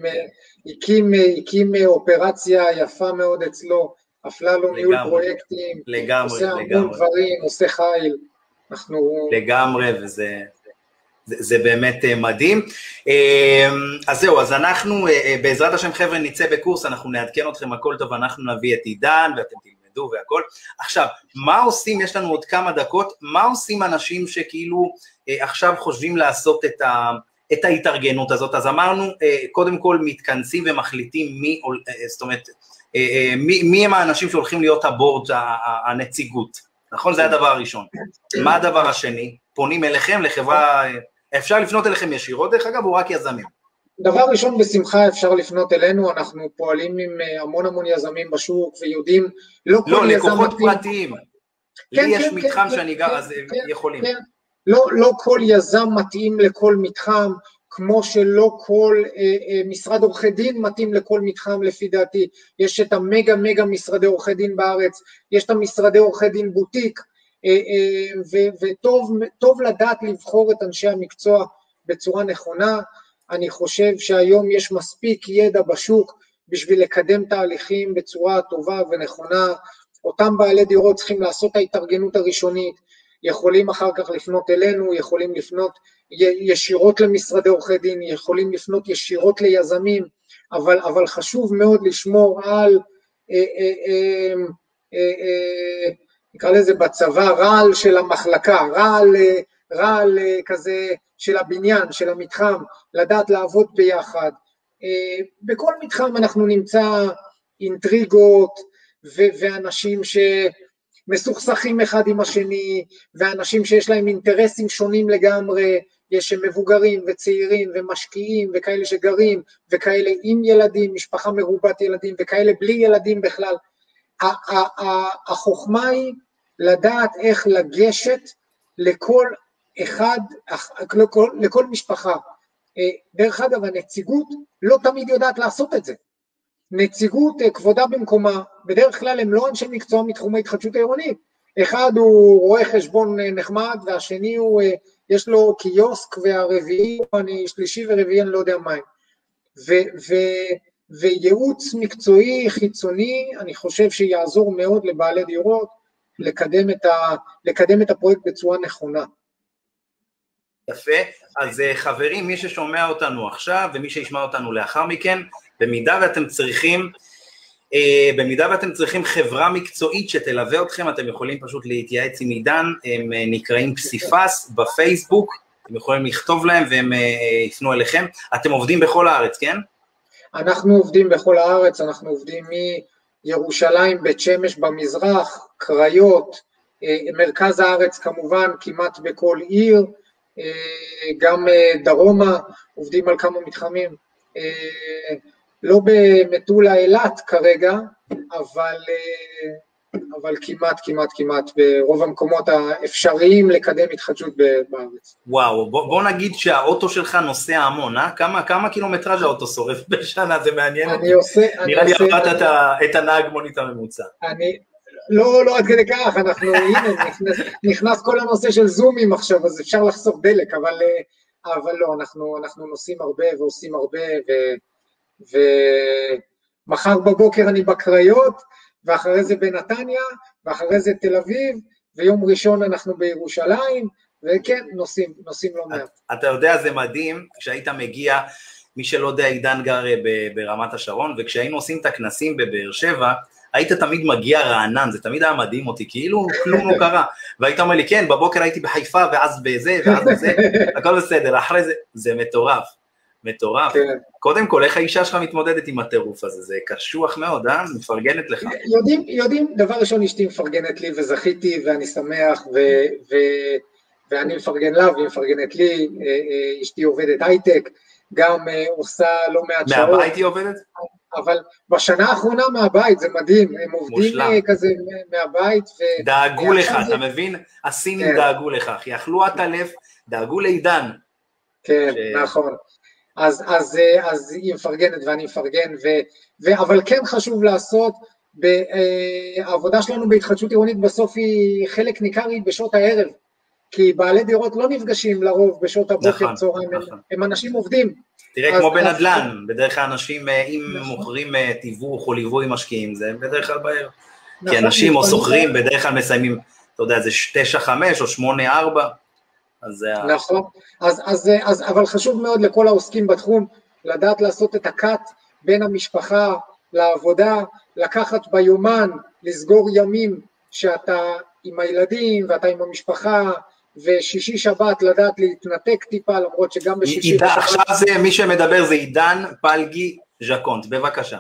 הקים, הקים אופרציה יפה מאוד אצלו, אפללו ניהול פרויקטים, לגמרי, עושה המון דברים, עושה חיל, אנחנו... לגמרי, וזה... זה, זה באמת אה, מדהים. אה, אז זהו, אז אנחנו אה, בעזרת השם חבר'ה נצא בקורס, אנחנו נעדכן אתכם הכל טוב, אנחנו נביא את עידן ואתם תלמדו והכל. עכשיו, מה עושים, יש לנו עוד כמה דקות, מה עושים אנשים שכאילו עכשיו חושבים לעשות את ה... את ההתארגנות הזאת, אז אמרנו, קודם כל מתכנסים ומחליטים מי, זאת אומרת, מי, מי הם האנשים שהולכים להיות הבורד, הנציגות, נכון? זה הדבר הראשון. מה הדבר השני? פונים אליכם, לחברה אפשר לפנות אליכם ישירות דרך אגב, או רק יזמים? דבר ראשון, בשמחה אפשר לפנות אלינו, אנחנו פועלים עם אה, המון המון יזמים בשוק ויודעים, לא כל לא, יזם... לא, לקוחות פרטיים. כן, לי כן, יש כן, מתחם כן, שאני גר, כן, אז כן, יכולים. לא, לא כל יזם מתאים לכל מתחם, כמו שלא כל אה, אה, משרד עורכי דין מתאים לכל מתחם לפי דעתי. יש את המגה מגה משרדי עורכי דין בארץ, יש את המשרדי עורכי דין בוטיק, אה, אה, וטוב לדעת לבחור את אנשי המקצוע בצורה נכונה. אני חושב שהיום יש מספיק ידע בשוק בשביל לקדם תהליכים בצורה טובה ונכונה. אותם בעלי דירות צריכים לעשות את ההתארגנות הראשונית, יכולים אחר כך לפנות אלינו, יכולים לפנות ישירות למשרדי עורכי דין, יכולים לפנות ישירות ליזמים, אבל, אבל חשוב מאוד לשמור על אה, אה, אה, נקרא לזה בצבא רעל של המחלקה, רעל, רעל כזה של הבניין, של המתחם, לדעת לעבוד ביחד. בכל מתחם אנחנו נמצא אינטריגות ואנשים שמסוכסכים אחד עם השני, ואנשים שיש להם אינטרסים שונים לגמרי, יש מבוגרים וצעירים ומשקיעים וכאלה שגרים וכאלה עם ילדים, משפחה מרובת ילדים וכאלה בלי ילדים בכלל. החוכמה היא לדעת איך לגשת לכל אחד, לכל, לכל משפחה. אה, דרך אגב, הנציגות לא תמיד יודעת לעשות את זה. נציגות אה, כבודה במקומה, בדרך כלל הם לא אנשי מקצוע מתחום ההתחדשות העירונית. אחד הוא רואה חשבון אה, נחמד והשני הוא יש לו קיוסק והרביעי, אני שלישי ורביעי, אני לא יודע מה הם. וייעוץ מקצועי חיצוני, אני חושב שיעזור מאוד לבעלי דירות לקדם את, ה, לקדם את הפרויקט בצורה נכונה. יפה, אז אה, חברים, מי ששומע אותנו עכשיו ומי שישמע אותנו לאחר מכן, במידה ואתם צריכים Uh, במידה ואתם צריכים חברה מקצועית שתלווה אתכם, אתם יכולים פשוט להתייעץ עם עידן, הם uh, נקראים פסיפס בפייסבוק, אתם יכולים לכתוב להם והם uh, יפנו אליכם. אתם עובדים בכל הארץ, כן? אנחנו עובדים בכל הארץ, אנחנו עובדים מירושלים, בית שמש במזרח, קריות, uh, מרכז הארץ כמובן, כמעט בכל עיר, uh, גם uh, דרומה, עובדים על כמה מתחמים. לא במטולה אילת כרגע, אבל, אה, אבל כמעט, כמעט, כמעט ברוב המקומות האפשריים לקדם התחדשות בארץ. וואו, בוא, בוא נגיד שהאוטו שלך נוסע המון, אה? כמה, כמה קילומטראז' האוטו שורף בשנה, זה מעניין אני עושה, נראה לי עברת את, את הנהג מונית הממוצע. אני, לא, לא עד כדי כך, אנחנו, הנה, נכנס, נכנס כל הנושא של זומים עכשיו, אז אפשר לחסוך דלק, אבל, אה, אבל לא, אנחנו, אנחנו נוסעים הרבה ועושים הרבה, ו... ומחר בבוקר אני בקריות, ואחרי זה בנתניה, ואחרי זה תל אביב, ויום ראשון אנחנו בירושלים, וכן, נוסעים, נוסעים לא מעט. אתה יודע, זה מדהים, כשהיית מגיע, מי שלא יודע, עידן גר אה, ברמת השרון, וכשהיינו עושים את הכנסים בבאר שבע, היית תמיד מגיע רענן, זה תמיד היה מדהים אותי, כאילו כלום לא קרה. והיית אומר לי, כן, בבוקר הייתי בחיפה, ואז בזה, ואז בזה, הכל בסדר, אחרי זה, זה מטורף. מטורף. כן. קודם כל, איך האישה שלך מתמודדת עם הטירוף הזה? זה קשוח מאוד, אה? מפרגנת לך. יודעים, יודעים, דבר ראשון, אשתי מפרגנת לי וזכיתי ואני שמח ו, ו, ואני מפרגן לה והיא מפרגנת לי, אה, אה, אשתי עובדת הייטק, גם אה, עושה לא מעט שעות. מהבית היא עובדת? אבל בשנה האחרונה מהבית, זה מדהים, הם עובדים מושלם. כזה מהבית. ו... דאגו לך, זה... אתה מבין? הסינים כן. דאגו לכך, יכלו את הלב, דאגו לעידן. כן, ש... נכון. אז, אז, אה, אז היא מפרגנת ואני מפרגן, ו, ו, אבל כן חשוב לעשות, אה, העבודה שלנו בהתחדשות עירונית בסוף היא חלק ניכר היא בשעות הערב, כי בעלי דירות לא נפגשים לרוב בשעות הבוקר, נכון, צהריים, נכון. הם, הם אנשים עובדים. תראה, אז, כמו בנדל"ן, אז... בדרך כלל אנשים, אה, אם נכון. מוכרים תיווך או ליווי משקיעים, זה בדרך כלל בערב. נכון, כי אנשים נכון. או שוכרים, בדרך כלל מסיימים, אתה יודע, זה 9-5 או 8-4. אז זה ה... נכון. אז, אז, אז, אבל חשוב מאוד לכל העוסקים בתחום לדעת לעשות את הקאט בין המשפחה לעבודה, לקחת ביומן, לסגור ימים שאתה עם הילדים ואתה עם המשפחה, ושישי שבת לדעת להתנתק טיפה, למרות שגם בשישי בשבת... עכשיו זה, מי שמדבר זה עידן פלגי ז'קונט, בבקשה.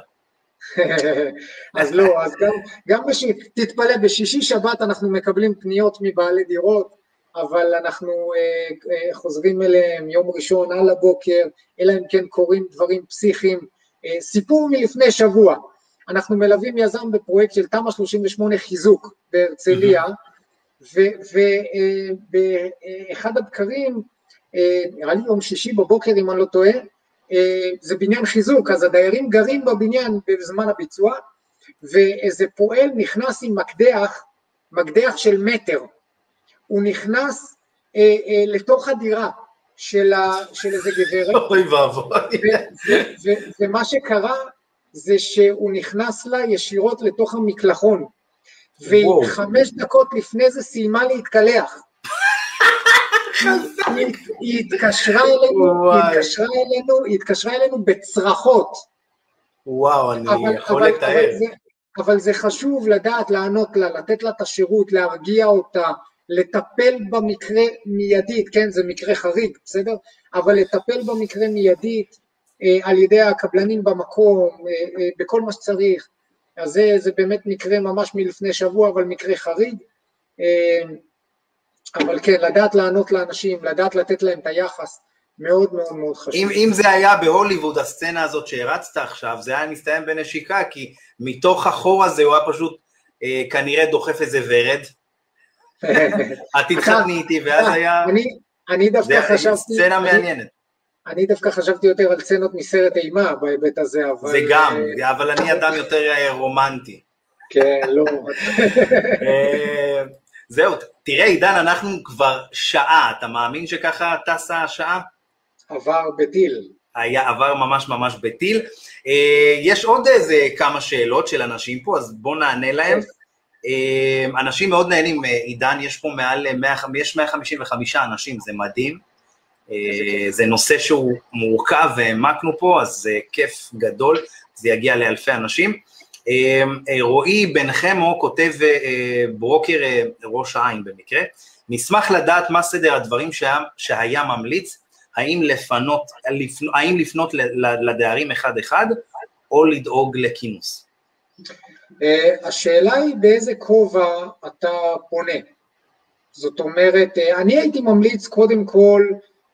אז לא, אז גם, גם בשישי, תתפלא, בשישי שבת אנחנו מקבלים פניות מבעלי דירות, אבל אנחנו אה, אה, חוזרים אליהם יום ראשון על הבוקר, אלא אם כן קורים דברים פסיכיים. אה, סיפור מלפני שבוע, אנחנו מלווים יזם בפרויקט של תמ"א 38 חיזוק בהרצליה, ובאחד הבקרים, נראה לי יום שישי בבוקר אם אני לא טועה, זה בניין חיזוק, אז הדיירים גרים בבניין בזמן הביצוע, ואיזה פועל נכנס עם מקדח, מקדח של מטר, הוא נכנס אה, אה, לתוך הדירה של, ה, של איזה גברת. אוי ואבוי. ומה שקרה זה שהוא נכנס לה ישירות לתוך המקלחון, והיא חמש דקות לפני זה סיימה להתקלח. היא התקשרה אלינו, היא התקשרה אלינו, היא התקשרה אלינו בצרחות. וואו, אני יכול לתאר. אבל זה חשוב לדעת לענות לה, לתת לה את השירות, להרגיע אותה, לטפל במקרה מיידית, כן, זה מקרה חריג, בסדר? אבל לטפל במקרה מיידית אה, על ידי הקבלנים במקום, אה, אה, בכל מה שצריך, אז זה, זה באמת מקרה ממש מלפני שבוע, אבל מקרה חריג. אבל כן, לדעת לענות לאנשים, לדעת לתת להם את היחס, מאוד מאוד מאוד חשוב. אם, אם זה היה בהוליווד, הסצנה הזאת שהרצת עכשיו, זה היה מסתיים בנשיקה, כי מתוך החור הזה הוא היה פשוט אה, כנראה דוחף איזה ורד. את תתחתני איתי, ואז היה... אני, אני דווקא חשבתי... סצנה מעניינת. אני דווקא חשבתי יותר על סצנות מסרט אימה בהיבט הזה, אבל... זה גם, אה, אבל אני אדם יותר אה, רומנטי. כן, לא. אה, זהו, תראה עידן, אנחנו כבר שעה, אתה מאמין שככה טסה השעה? עבר בטיל. היה עבר ממש ממש בטיל. אה, יש עוד איזה כמה שאלות של אנשים פה, אז בואו נענה להם. אה, אנשים מאוד נהנים, אה, עידן, יש פה מעל 100, יש 155 אנשים, זה מדהים. זה נושא שהוא מורכב והעמקנו פה, אז זה כיף גדול, זה יגיע לאלפי אנשים. רועי בן חמו כותב ברוקר ראש העין במקרה, נשמח לדעת מה סדר הדברים שהיה, שהיה ממליץ האם, לפנות, לפנ, האם לפנות לדיירים אחד-אחד או לדאוג לכינוס? אה, השאלה היא באיזה כובע אתה פונה. זאת אומרת, אה, אני הייתי ממליץ קודם כל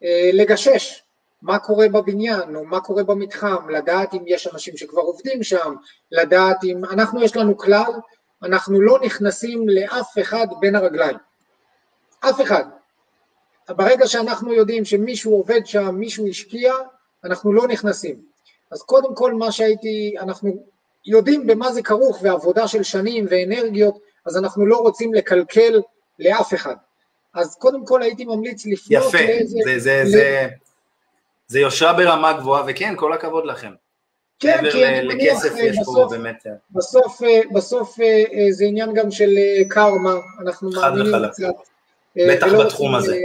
אה, לגשש מה קורה בבניין או מה קורה במתחם, לדעת אם יש אנשים שכבר עובדים שם, לדעת אם, אנחנו יש לנו כלל, אנחנו לא נכנסים לאף אחד בין הרגליים, אף אחד, ברגע שאנחנו יודעים שמישהו עובד שם, מישהו השקיע, אנחנו לא נכנסים. אז קודם כל מה שהייתי, אנחנו יודעים במה זה כרוך ועבודה של שנים ואנרגיות, אז אנחנו לא רוצים לקלקל לאף אחד. אז קודם כל הייתי ממליץ לפנות יפה, לאיזה... יפה, זה, זה, ל... זה, זה יושרה ברמה גבוהה, וכן, כל הכבוד לכם. כן, כי אני מניח, אה, בסוף, באמת... אה. בסוף, אה, בסוף זה עניין גם של קרמה, אנחנו מאמינים קצת. בטח בתחום הזה.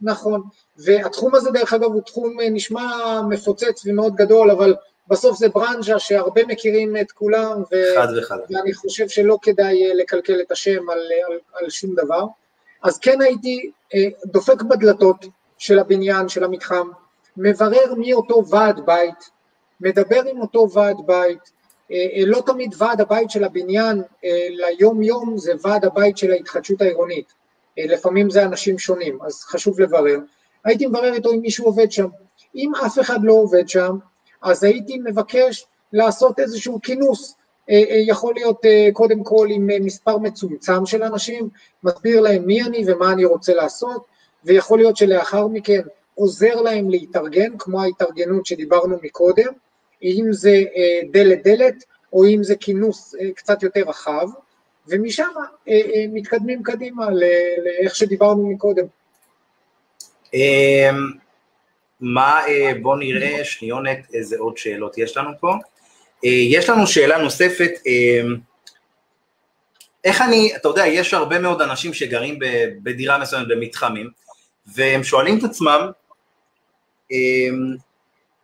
נכון, והתחום הזה דרך אגב הוא תחום נשמע מפוצץ ומאוד גדול, אבל בסוף זה ברנז'ה שהרבה מכירים את כולם, ו... חד וחד. ואני חושב שלא כדאי אה, לקלקל את השם על, על, על שום דבר. אז כן הייתי אה, דופק בדלתות של הבניין, של המתחם, מברר מי אותו ועד בית, מדבר עם אותו ועד בית, לא תמיד ועד הבית של הבניין ליום יום זה ועד הבית של ההתחדשות העירונית. אה, לפעמים זה אנשים שונים, אז חשוב לברר. הייתי מברר איתו אם מישהו עובד שם. אם אף אחד לא עובד שם, אז הייתי מבקש לעשות איזשהו כינוס. אה, אה, יכול להיות קודם כל עם מספר מצומצם של אנשים, מסביר להם מי אני ומה אני רוצה לעשות, ויכול להיות שלאחר מכן עוזר להם להתארגן, כמו ההתארגנות שדיברנו מקודם, אם זה דלת דלת, או אם זה כינוס קצת יותר רחב. ומשם אה, אה, מתקדמים קדימה לאיך שדיברנו מקודם. מה, אה, בוא נראה שניונת איזה עוד שאלות יש לנו פה. יש לנו שאלה נוספת, אמ, איך אני, אתה יודע, יש הרבה מאוד אנשים שגרים בדירה מסוימת במתחמים, והם שואלים את עצמם,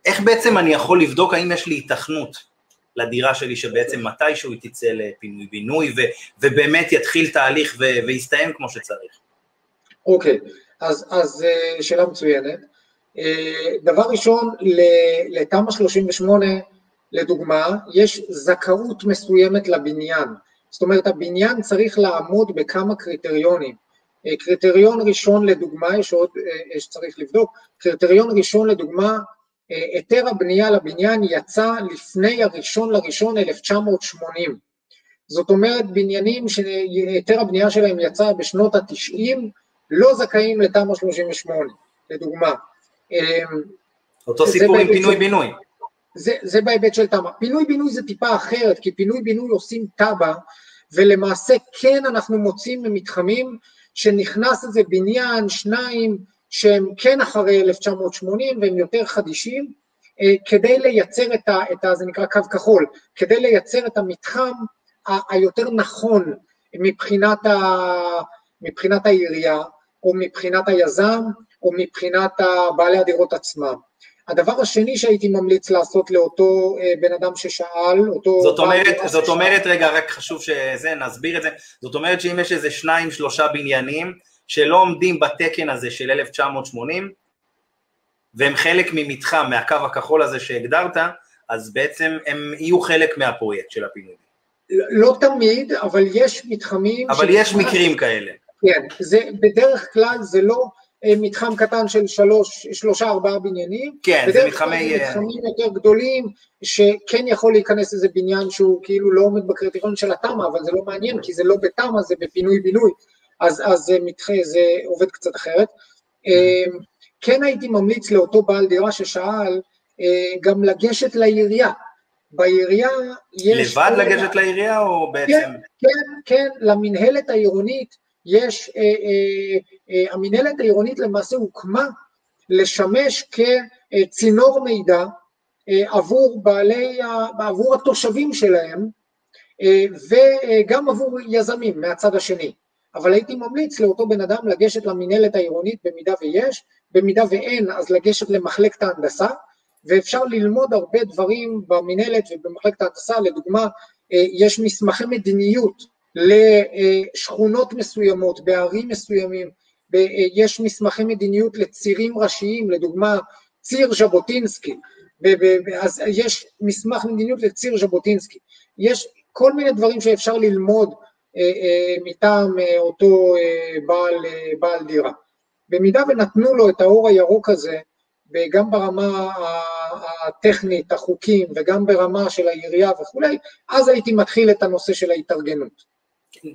איך בעצם אני יכול לבדוק האם יש לי התכנות לדירה שלי שבעצם מתישהו היא תצא לפינוי-בינוי ובאמת יתחיל תהליך ויסתיים כמו שצריך. אוקיי, okay. אז, אז אה, שאלה מצוינת. אה, דבר ראשון, לתמ"א 38, לדוגמה, יש זכאות מסוימת לבניין. זאת אומרת, הבניין צריך לעמוד בכמה קריטריונים. אה, קריטריון ראשון לדוגמה, יש עוד שצריך לבדוק, קריטריון ראשון לדוגמה היתר הבנייה לבניין יצא לפני הראשון לראשון 1980. זאת אומרת, בניינים שהיתר הבנייה שלהם יצא בשנות ה-90, לא זכאים לתמ"א 38, לדוגמה. אמ, אותו סיפור עם פינוי-בינוי. זה, זה בהיבט של תמ"א. פינוי-בינוי זה טיפה אחרת, כי פינוי-בינוי עושים תב"ע, ולמעשה כן אנחנו מוצאים ממתחמים שנכנס איזה בניין, שניים, שהם כן אחרי 1980 והם יותר חדישים, אה, כדי לייצר את ה... את ה זה נקרא קו כחול, כדי לייצר את המתחם היותר נכון מבחינת, ה, מבחינת העירייה, או מבחינת היזם, או מבחינת בעלי הדירות עצמם. הדבר השני שהייתי ממליץ לעשות לאותו אה, בן אדם ששאל, אותו... זאת אומרת, זאת אומרת, רגע, רק חשוב שזה, נסביר את זה, זאת אומרת שאם יש איזה שניים, שלושה בניינים, שלא עומדים בתקן הזה של 1980, והם חלק ממתחם, מהקו הכחול הזה שהגדרת, אז בעצם הם יהיו חלק מהפרויקט של הפינוי. לא תמיד, אבל יש מתחמים... אבל יש מקרים כאלה. כן, זה, בדרך כלל זה לא מתחם קטן של שלוש, שלושה ארבעה בניינים. כן, זה מתחמי... זה מתחמים יותר גדולים, שכן יכול להיכנס איזה בניין שהוא כאילו לא עומד בקריטריון של התמ"א, אבל זה לא מעניין, כי זה לא בתמ"א, זה בפינוי-בינוי, אז, אז זה, מתח... זה עובד קצת אחרת. Mm-hmm. כן הייתי ממליץ לאותו בעל דירה ששאל, אה, גם לגשת לעירייה. בעירייה יש... לבד לגשת לעירייה או בעצם? כן, כן, כן, למנהלת העירונית יש, אה, אה, אה, המנהלת העירונית למעשה הוקמה לשמש כצינור מידע עבור בעלי, עבור התושבים שלהם אה, וגם עבור יזמים מהצד השני. אבל הייתי ממליץ לאותו בן אדם לגשת למנהלת העירונית במידה ויש, במידה ואין אז לגשת למחלקת ההנדסה, ואפשר ללמוד הרבה דברים במנהלת ובמחלקת ההנדסה, לדוגמה יש מסמכי מדיניות לשכונות מסוימות, בערים מסוימים, אה, יש מסמכי מדיניות לצירים ראשיים, לדוגמה ציר ז'בוטינסקי, אז יש מסמך מדיניות לציר ז'בוטינסקי, יש כל מיני דברים שאפשר ללמוד אה, מטעם אותו בעל, בעל דירה. במידה ונתנו לו את האור הירוק הזה, וגם ברמה הטכנית, החוקים, וגם ברמה של העירייה וכולי, אז הייתי מתחיל את הנושא של ההתארגנות.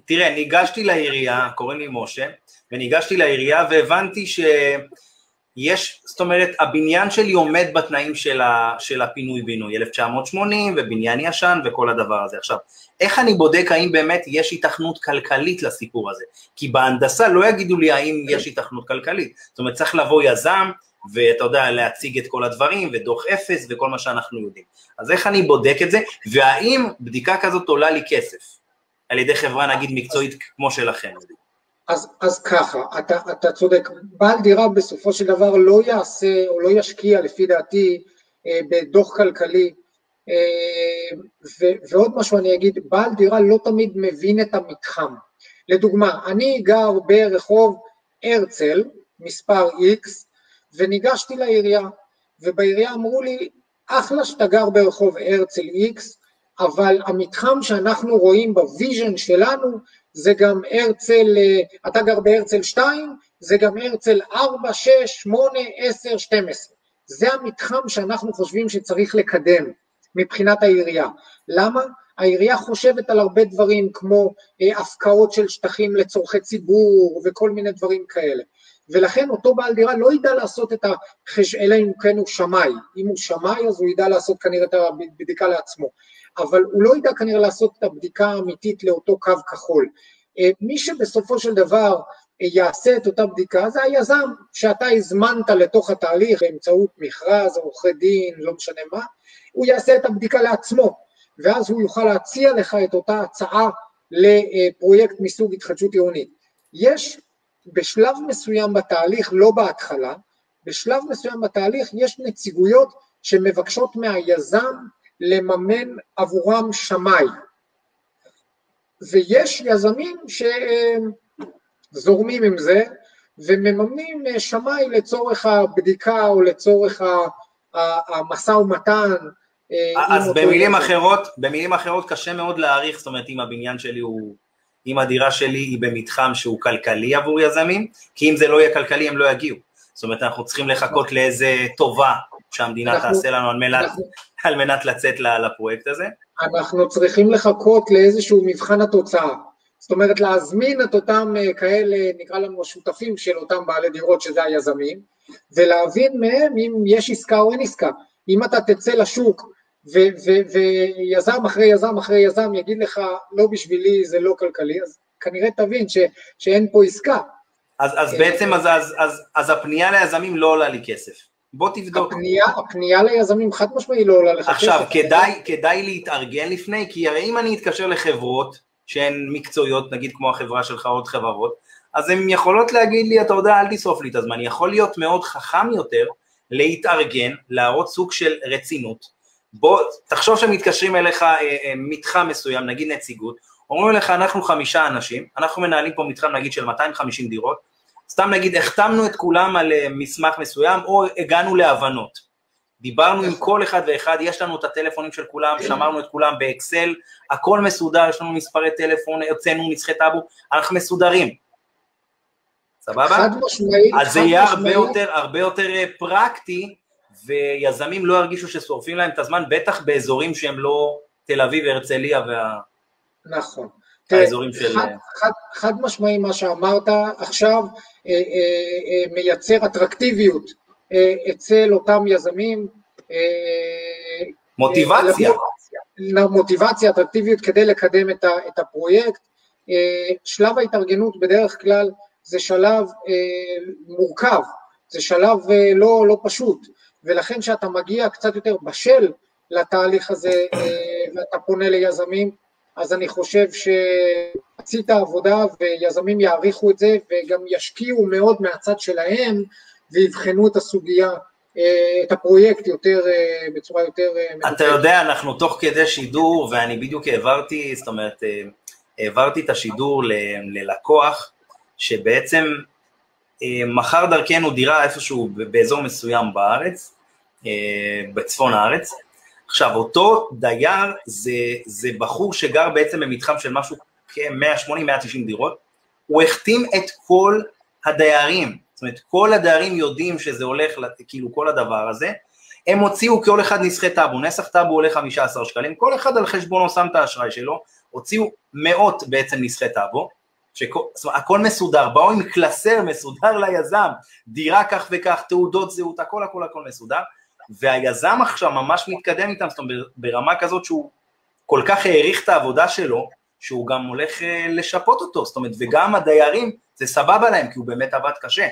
תראה, ניגשתי לעירייה, קוראים לי משה, וניגשתי לעירייה והבנתי שיש, זאת אומרת, הבניין שלי עומד בתנאים של, ה, של הפינוי-בינוי, 1980 ובניין ישן וכל הדבר הזה. עכשיו, איך אני בודק האם באמת יש היתכנות כלכלית לסיפור הזה? כי בהנדסה לא יגידו לי האם יש היתכנות כלכלית. זאת אומרת, צריך לבוא יזם, ואתה יודע, להציג את כל הדברים, ודוח אפס, וכל מה שאנחנו יודעים. אז איך אני בודק את זה, והאם בדיקה כזאת עולה לי כסף, על ידי חברה נגיד מקצועית כמו שלכם? אז, אז ככה, אתה, אתה צודק, בעל דירה בסופו של דבר לא יעשה או לא ישקיע לפי דעתי אה, בדוח כלכלי, אה, ו, ועוד משהו אני אגיד, בעל דירה לא תמיד מבין את המתחם. לדוגמה, אני גר ברחוב הרצל, מספר X, וניגשתי לעירייה, ובעירייה אמרו לי, אחלה שאתה גר ברחוב הרצל X, אבל המתחם שאנחנו רואים ב vision שלנו זה גם הרצל, אה, אתה גר בהרצל 2, זה גם הרצל 4, 6, 8, 10, 12. זה המתחם שאנחנו חושבים שצריך לקדם מבחינת העירייה. למה? העירייה חושבת על הרבה דברים כמו אה, הפקעות של שטחים לצורכי ציבור וכל מיני דברים כאלה. ולכן אותו בעל דירה לא ידע לעשות את החש... אלא אם כן הוא שמאי. אם הוא שמאי אז הוא ידע לעשות כנראה את הבדיקה לעצמו. אבל הוא לא ידע כנראה לעשות את הבדיקה האמיתית לאותו קו כחול. אה, מי שבסופו של דבר אה, יעשה את אותה בדיקה זה היזם שאתה הזמנת לתוך התהליך באמצעות מכרז, עורכי דין, לא משנה מה, הוא יעשה את הבדיקה לעצמו, ואז הוא יוכל להציע לך את אותה הצעה לפרויקט מסוג התחדשות עירונית. יש בשלב מסוים בתהליך, לא בהתחלה, בשלב מסוים בתהליך יש נציגויות שמבקשות מהיזם לממן עבורם שמאי. ויש יזמים שזורמים עם זה ומממנים שמאי לצורך הבדיקה או לצורך המשא ומתן. אה, אז במילים אחרות, במילים אחרות קשה מאוד להעריך, זאת אומרת אם הבניין שלי הוא אם הדירה שלי היא במתחם שהוא כלכלי עבור יזמים, כי אם זה לא יהיה כלכלי הם לא יגיעו. זאת אומרת, אנחנו צריכים לחכות לאיזה טובה שהמדינה אנחנו, תעשה לנו על מנת, אנחנו, על מנת לצאת לפרויקט הזה. אנחנו צריכים לחכות לאיזשהו מבחן התוצאה. זאת אומרת, להזמין את אותם אה, כאלה, נקרא לנו השותפים של אותם בעלי דירות, שזה היזמים, ולהבין מהם אם יש עסקה או אין עסקה. אם אתה תצא לשוק ויזם אחרי יזם אחרי יזם יגיד לך, לא בשבילי זה לא כלכלי, אז כנראה תבין ש, שאין פה עסקה. אז, אז אה, בעצם, אז, אז, אז, אז הפנייה ליזמים לא עולה לי כסף. בוא תבדוק. הפנייה, הפנייה ליזמים חד משמעי לא עולה לך עכשיו, כדאי, כדאי להתארגן לפני, כי הרי אם אני אתקשר לחברות שהן מקצועיות, נגיד כמו החברה שלך, עוד חברות, אז הן יכולות להגיד לי, אתה יודע, אל תשרוף לי את הזמן. יכול להיות מאוד חכם יותר להתארגן, להראות סוג של רצינות, בוא, תחשוב שמתקשרים אליך אה, אה, מתחם מסוים, נגיד נציגות, אומרים לך, אנחנו חמישה אנשים, אנחנו מנהלים פה מתחם נגיד של 250 דירות, סתם נגיד, החתמנו את כולם על אה, מסמך מסוים, או הגענו להבנות. דיברנו עם כל אחד ואחד, יש לנו את הטלפונים של כולם, שמרנו את כולם באקסל, הכל מסודר, יש לנו מספרי טלפון, הוצאנו נסחי טאבו, אנחנו מסודרים. סבבה? חד משמעית, אז זה יהיה הרבה יותר, הרבה יותר אה, פרקטי, ויזמים לא ירגישו ששורפים להם את הזמן, בטח באזורים שהם לא תל אביב, הרצליה וה... נכון. האזורים של... חד, חד, חד משמעי מה שאמרת עכשיו אה, אה, אה, מייצר אטרקטיביות אה, אצל אותם יזמים. אה, מוטיבציה. אה, מוטיבציה, אטרקטיביות כדי לקדם את, ה, את הפרויקט. אה, שלב ההתארגנות בדרך כלל זה שלב אה, מורכב, זה שלב אה, לא, לא פשוט, ולכן כשאתה מגיע קצת יותר בשל לתהליך הזה אה, ואתה פונה ליזמים, אז אני חושב שעשית עבודה ויזמים יעריכו את זה וגם ישקיעו מאוד מהצד שלהם ויבחנו את הסוגיה, אה, את הפרויקט יותר, אה, בצורה יותר... אה, אתה יודע, אנחנו תוך כדי שידור, ואני בדיוק העברתי, זאת אומרת, העברתי את השידור ללקוח, שבעצם מכר דרכנו דירה איפשהו באזור מסוים בארץ, בצפון הארץ, עכשיו, אותו דייר זה, זה בחור שגר בעצם במתחם של משהו כ-180-190 דירות, הוא החתים את כל הדיירים, זאת אומרת, כל הדיירים יודעים שזה הולך, כאילו, כל הדבר הזה, הם הוציאו כל אחד נסחי טאבו, נסח טאבו עולה 15 שקלים, כל אחד על חשבונו שם את האשראי שלו, הוציאו מאות בעצם נסחי טאבו, שהכל מסודר, באו עם קלסר מסודר ליזם, דירה כך וכך, תעודות זהות, הכל הכל הכל מסודר, והיזם עכשיו ממש מתקדם איתם, זאת אומרת, ברמה כזאת שהוא כל כך העריך את העבודה שלו, שהוא גם הולך אה, לשפות אותו, זאת אומרת, וגם הדיירים, זה סבבה להם, כי הוא באמת עבד קשה.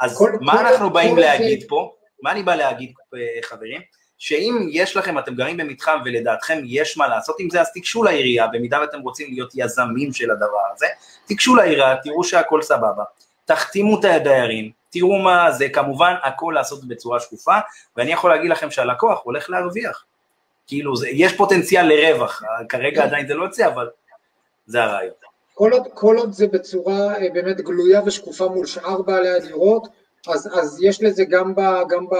אז כל, מה כל, אנחנו כל באים כל להגיד. פה? מה אני בא להגיד, אה, חברים? שאם יש לכם, אתם גרים במתחם ולדעתכם יש מה לעשות עם זה, אז תיגשו לעירייה, במידה ואתם רוצים להיות יזמים של הדבר הזה, תיגשו לעירייה, תראו שהכל סבבה, תחתימו את הדיירים, תראו מה זה, כמובן הכל לעשות בצורה שקופה, ואני יכול להגיד לכם שהלקוח הולך להרוויח. כאילו, זה, יש פוטנציאל לרווח, כרגע עדיין זה לא יוצא, אבל זה הרעיון. כל עוד, כל עוד זה בצורה אה, באמת גלויה ושקופה מול שאר בעלי הדירות, אז, אז יש לזה גם, ב, גם, ב,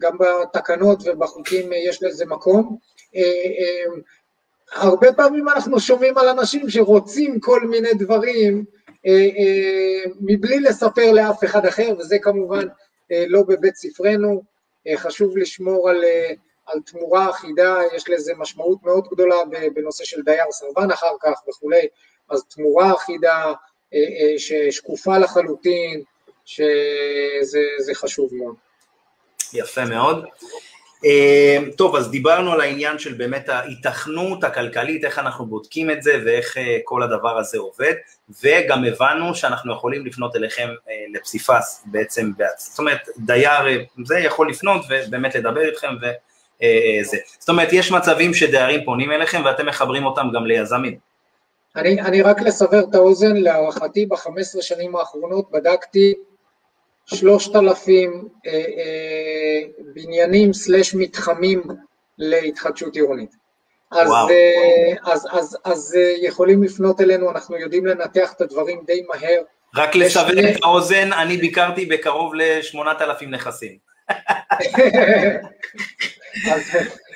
גם בתקנות ובחוקים אה, יש לזה מקום. אה, הרבה פעמים אנחנו שומעים על אנשים שרוצים כל מיני דברים, מבלי לספר לאף אחד אחר, וזה כמובן אה, לא בבית ספרנו, חשוב לשמור על, על תמורה אחידה, יש לזה משמעות מאוד גדולה בנושא של דייר סרבן אחר כך וכולי, אז תמורה אחידה ששקופה לחלוטין, שזה חשוב מאוד. יפה מאוד. אמ, טוב, אז דיברנו על העניין של באמת ההיתכנות הכלכלית, איך אנחנו בודקים את זה ואיך אה, כל הדבר הזה עובד, וגם הבנו שאנחנו יכולים לפנות אליכם אה, לפסיפס בעצם, זאת אומרת, דייר אה, זה יכול לפנות ובאמת לדבר איתכם וזה. זאת אומרת, יש מצבים שדיירים פונים אליכם ואתם מחברים אותם גם ליזמים. אני, אני רק לסבר את האוזן, להערכתי ב-15 שנים האחרונות בדקתי שלושת אלפים אה, אה, בניינים סלש מתחמים להתחדשות עירונית. אז, אה, אז, אז, אז יכולים לפנות אלינו, אנחנו יודעים לנתח את הדברים די מהר. רק לסבר את האוזן, אני ביקרתי בקרוב לשמונת אלפים נכסים. אז,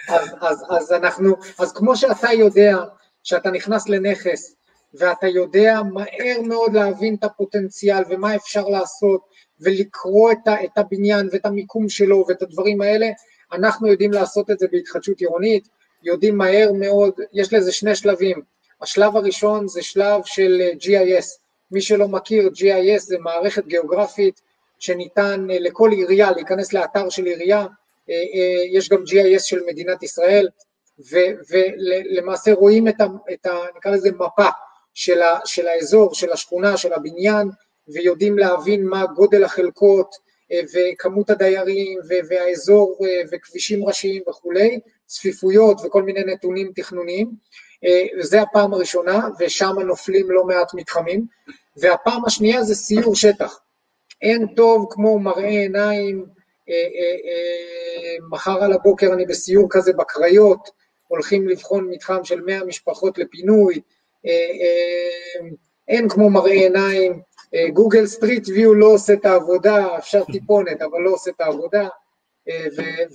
אז, אז, אז אנחנו, אז כמו שאתה יודע, שאתה נכנס לנכס, ואתה יודע מהר מאוד להבין את הפוטנציאל ומה אפשר לעשות, ולקרוא את, ה, את הבניין ואת המיקום שלו ואת הדברים האלה, אנחנו יודעים לעשות את זה בהתחדשות עירונית, יודעים מהר מאוד, יש לזה שני שלבים, השלב הראשון זה שלב של אה, GIS, מי שלא מכיר, GIS זה מערכת גיאוגרפית שניתן אה, לכל עירייה להיכנס לאתר של עירייה, אה, יש גם GIS של מדינת ישראל, ולמעשה רואים את ה, את ה... נקרא לזה מפה של, ה, של האזור, של השכונה, של הבניין, ויודעים להבין מה גודל החלקות אה, וכמות הדיירים והאזור אה, וכבישים ראשיים וכולי, צפיפויות וכל מיני נתונים תכנוניים. אה, זה הפעם הראשונה, ושם נופלים לא מעט מתחמים. והפעם השנייה זה סיור שטח. אין טוב כמו מראה עיניים, מחר על הבוקר אני בסיור כזה בקריות, הולכים לבחון מתחם של 100 משפחות לפינוי, אין כמו מראה עיניים, Google Street View לא עושה את העבודה, אפשר טיפונת, אבל לא עושה את העבודה,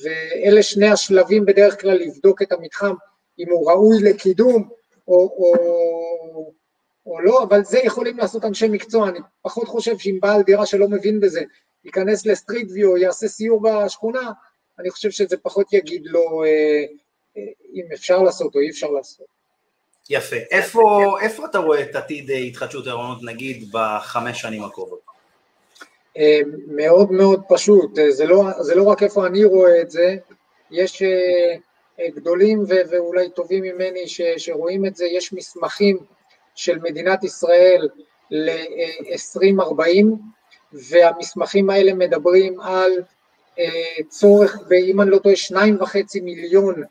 ואלה שני השלבים בדרך כלל לבדוק את המתחם, אם הוא ראוי לקידום או, או, או לא, אבל זה יכולים לעשות אנשי מקצוע, אני פחות חושב שאם בעל דירה שלא מבין בזה ייכנס ל Street View יעשה סיור בשכונה, אני חושב שזה פחות יגיד לו אה, אה, אם אפשר לעשות או אי אפשר לעשות. יפה. איפה, איפה אתה רואה את עתיד אה, התחדשות העירונות נגיד בחמש שנים הקרובות? אה, מאוד מאוד פשוט, אה, זה לא, זה לא רק איפה אני רואה את זה, יש גדולים ו- ואולי טובים ממני ש- שרואים את זה, יש מסמכים של מדינת ישראל ל-2040, והמסמכים האלה מדברים על צורך, אם אני לא טועה, שניים וחצי מיליון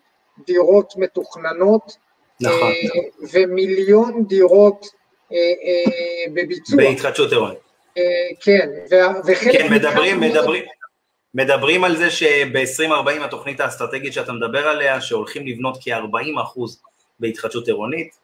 דירות מתוכננות, נכון. אה, ומיליון דירות בביצוע. בהתחדשות עירונית. כן, וחלק... כן, מדברים, מדברים, מדברים על זה שב-2040 התוכנית האסטרטגית שאתה מדבר עליה, שהולכים לבנות כ-40 אחוז בהתחדשות עירונית,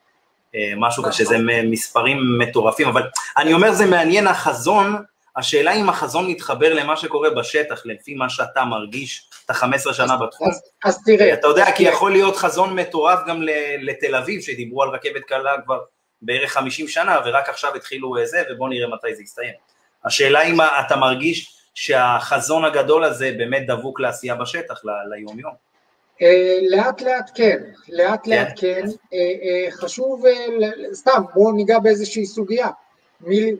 אה, משהו כזה, זה מספרים מטורפים, אבל אני אומר זה מעניין החזון, השאלה אם החזון מתחבר למה שקורה בשטח, לפי מה שאתה מרגיש, אתה 15 שנה בתחום. אז, אז תראה. אתה יודע, כי יכול להיות חזון מטורף גם לתל אביב, שדיברו על רכבת קלה כבר בערך 50 שנה, ורק עכשיו התחילו אה, זה, ובואו נראה מתי זה יסתיים. השאלה אם אתה מרגיש שהחזון הגדול הזה באמת דבוק לעשייה בשטח, ליום-יום. אה, לאט לאט כן, לאט לאט כן, כן. אה, חשוב, סתם בואו ניגע באיזושהי סוגיה,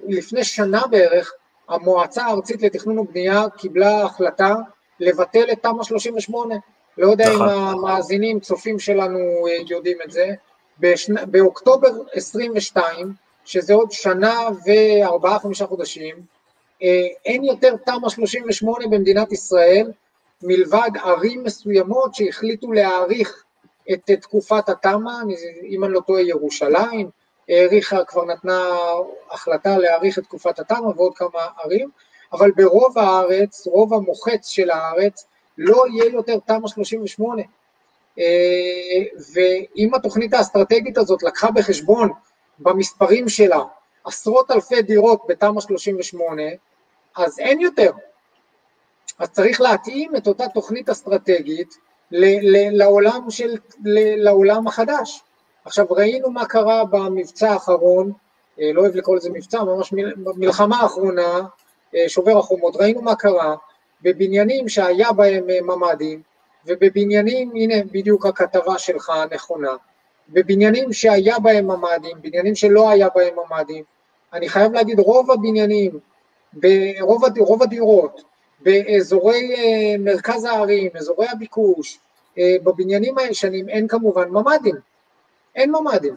לפני שנה בערך המועצה הארצית לתכנון ובנייה קיבלה החלטה לבטל את תמ"א 38, לא יודע אם נכון. המאזינים, צופים שלנו יודעים את זה, באוקטובר 22, שזה עוד שנה וארבעה חמישה חודשים, אה, אין יותר תמ"א 38 במדינת ישראל, מלבד ערים מסוימות שהחליטו להאריך את תקופת התמ"א, אם אני לא טועה ירושלים, האריכה, כבר נתנה החלטה להאריך את תקופת התמ"א ועוד כמה ערים, אבל ברוב הארץ, רוב המוחץ של הארץ, לא יהיה יותר תמ"א 38. אה, ואם התוכנית האסטרטגית הזאת לקחה בחשבון במספרים שלה עשרות אלפי דירות בתמ"א 38, אז אין יותר. אז צריך להתאים את אותה תוכנית אסטרטגית לעולם, של, לעולם החדש. עכשיו ראינו מה קרה במבצע האחרון, אה, לא אוהב לקרוא לזה מבצע, ממש במלחמה האחרונה, אה, שובר החומות, ראינו מה קרה בבניינים שהיה בהם אה, ממ"דים, ובבניינים, הנה בדיוק הכתבה שלך הנכונה, בבניינים שהיה בהם ממ"דים, בניינים שלא היה בהם ממ"דים, אני חייב להגיד רוב הבניינים ברוב רוב הדירות, באזורי מרכז הערים, אזורי הביקוש, בבניינים הישנים אין כמובן ממ"דים, אין ממ"דים,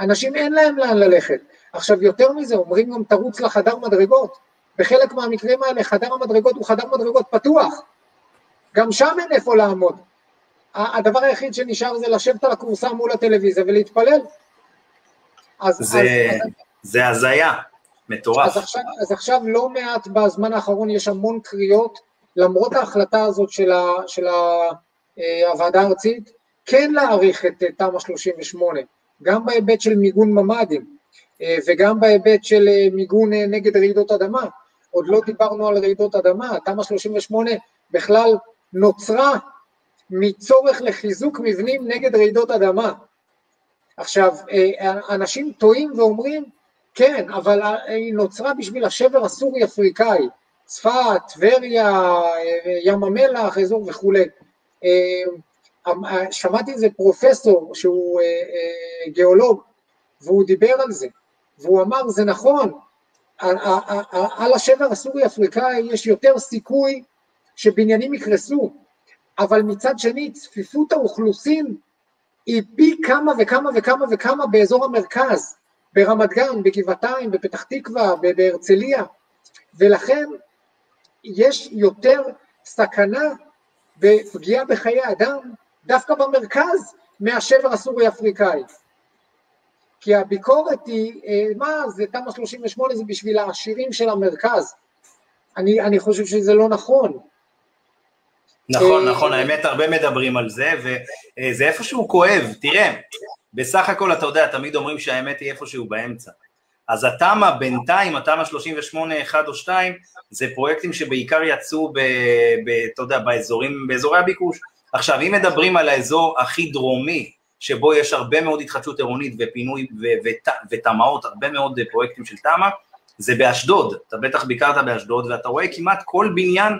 אנשים אין להם לאן ללכת. עכשיו יותר מזה, אומרים גם תרוץ לחדר מדרגות, בחלק מהמקרים האלה חדר המדרגות הוא חדר מדרגות פתוח, גם שם אין איפה לעמוד. הדבר היחיד שנשאר זה לשבת על הכורסה מול הטלוויזיה ולהתפלל. אז, זה, אז, זה הזיה. מטורף. אז עכשיו, אז עכשיו לא מעט בזמן האחרון יש המון קריאות, למרות ההחלטה הזאת של, ה, של ה, אה, הוועדה הארצית, כן להאריך את אה, תמ"א 38, גם בהיבט של מיגון ממ"דים אה, וגם בהיבט של מיגון נגד רעידות אדמה. עוד לא דיברנו על רעידות אדמה, תמ"א 38 בכלל נוצרה מצורך לחיזוק מבנים נגד רעידות אדמה. עכשיו, אנשים טועים ואומרים, כן, אבל היא נוצרה בשביל השבר הסורי-אפריקאי, צפת, טבריה, ים המלח, אזור וכולי. אה, שמעתי איזה פרופסור שהוא אה, אה, גיאולוג, והוא דיבר על זה, והוא אמר, זה נכון, על השבר הסורי-אפריקאי יש יותר סיכוי שבניינים יקרסו, אבל מצד שני צפיפות האוכלוסין היא פי כמה וכמה וכמה וכמה באזור המרכז. ברמת גן, בגבעתיים, בפתח תקווה, בהרצליה, ולכן יש יותר סכנה בפגיעה בחיי אדם דווקא במרכז מהשבר הסורי-אפריקאי. כי הביקורת היא, אה, מה, זה תמ"א 38 זה בשביל העשירים של המרכז. אני, אני חושב שזה לא נכון. נכון, אה, נכון, האמת הרבה מדברים על זה, וזה איפשהו כואב. תראה, בסך הכל, אתה יודע, תמיד אומרים שהאמת היא איפשהו באמצע. אז התמ"א בינתיים, התמ"א 38, 1 או 2, זה פרויקטים שבעיקר יצאו, ב, ב, אתה יודע, באזורים, באזורי הביקוש. עכשיו, אם מדברים על האזור הכי דרומי, שבו יש הרבה מאוד התחדשות עירונית ופינוי ותמ"אות, הרבה מאוד פרויקטים של תמ"א, זה באשדוד, אתה בטח ביקרת באשדוד, ואתה רואה כמעט כל בניין,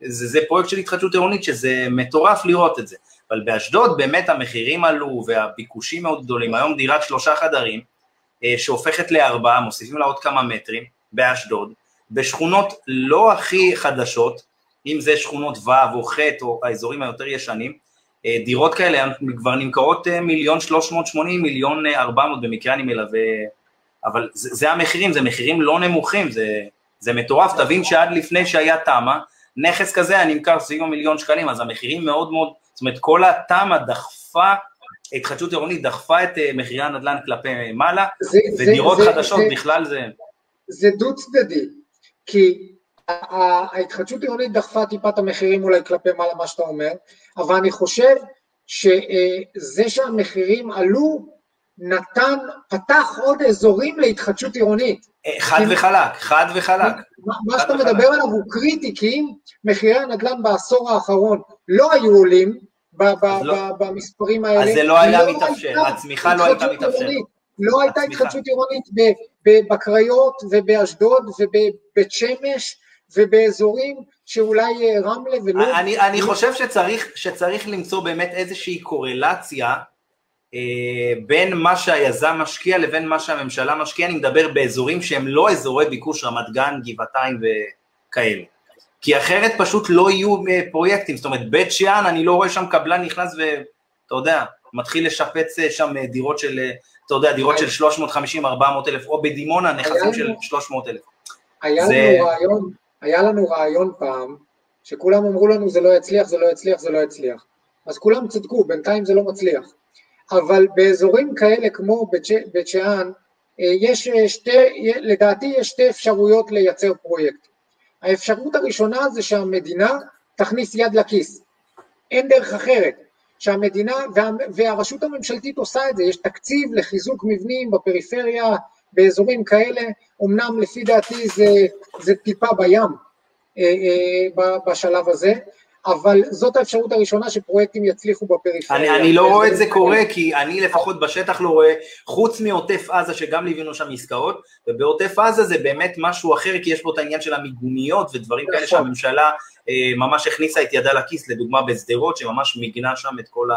זה, זה פרויקט של התחדשות עירונית, שזה מטורף לראות את זה. אבל באשדוד באמת המחירים עלו והביקושים מאוד גדולים, היום דירת שלושה חדרים, אה, שהופכת לארבעה, מוסיפים לה עוד כמה מטרים, באשדוד, בשכונות לא הכי חדשות, אם זה שכונות ו' או ח' או האזורים היותר ישנים, אה, דירות כאלה כבר נמכרות אה, מיליון שלוש מאות שמונים, מיליון ארבע מאות, במקרה אני מלווה, אבל זה, זה המחירים, זה מחירים לא נמוכים, זה, זה מטורף, תבין שעד לפני שהיה תמ"א, נכס כזה היה נמכר סביב המיליון שקלים, אז המחירים מאוד מאוד, זאת אומרת כל התמ"א דחפה, התחדשות עירונית דחפה את מחירי הנדל"ן כלפי מעלה, זה, ודירות זה, חדשות זה, בכלל זה... זה דו צדדי, כי ההתחדשות העירונית דחפה טיפה את המחירים אולי כלפי מעלה, מה שאתה אומר, אבל אני חושב שזה שהמחירים עלו, נתן, פתח עוד אזורים להתחדשות עירונית. חד וחלק, חד וחלק. מה שאתה מדבר עליו הוא קריטי, כי אם מחירי הנדל"ן בעשור האחרון לא היו עולים לא- במספרים האלה, אז זה לא היה לא מתאפשר, הצמיחה לא הייתה מתאפשרת. לא הייתה התחדשות עירונית בקריות ובאשדוד ובבית שמש ובאזורים שאולי אה, רמלה ולא... אני, אני חושב שצריך, שצריך למצוא באמת איזושהי קורלציה אה, בין מה שהיזם משקיע לבין מה שהממשלה משקיעה, אני מדבר באזורים שהם לא אזורי ביקוש רמת גן, גבעתיים וכאלה. כי אחרת פשוט לא יהיו אה, פרויקטים, זאת אומרת בית שאן, אני לא רואה שם קבלן נכנס ואתה יודע, מתחיל לשפץ שם דירות של, אתה יודע, דירות של 350-400 אלף, או בדימונה נכסים של 300 אלף. היה זה... לנו רעיון, היה לנו רעיון פעם, שכולם אמרו לנו זה לא יצליח, זה לא יצליח, זה לא יצליח. אז כולם צדקו, בינתיים זה לא מצליח. אבל באזורים כאלה כמו בית שאן, אה, יש שתי, לדעתי יש שתי אפשרויות לייצר פרויקט. האפשרות הראשונה זה שהמדינה תכניס יד לכיס. אין דרך אחרת. שהמדינה וה, והרשות הממשלתית עושה את זה, יש תקציב לחיזוק מבנים בפריפריה, באזורים כאלה, אמנם לפי דעתי זה, זה טיפה בים אה, אה, בשלב הזה, אבל זאת האפשרות הראשונה שפרויקטים יצליחו בפריפריה. אני, אני לא רואה את זה קורה, כי אני לפחות בשטח לא רואה, חוץ מעוטף עזה, שגם ליווינו שם עסקאות, ובעוטף עזה זה באמת משהו אחר, כי יש פה את העניין של המיגוניות ודברים כאלה נכון. שהממשלה אה, ממש הכניסה את ידה לכיס, לדוגמה בשדרות, שממש מיגנה שם את כל ה...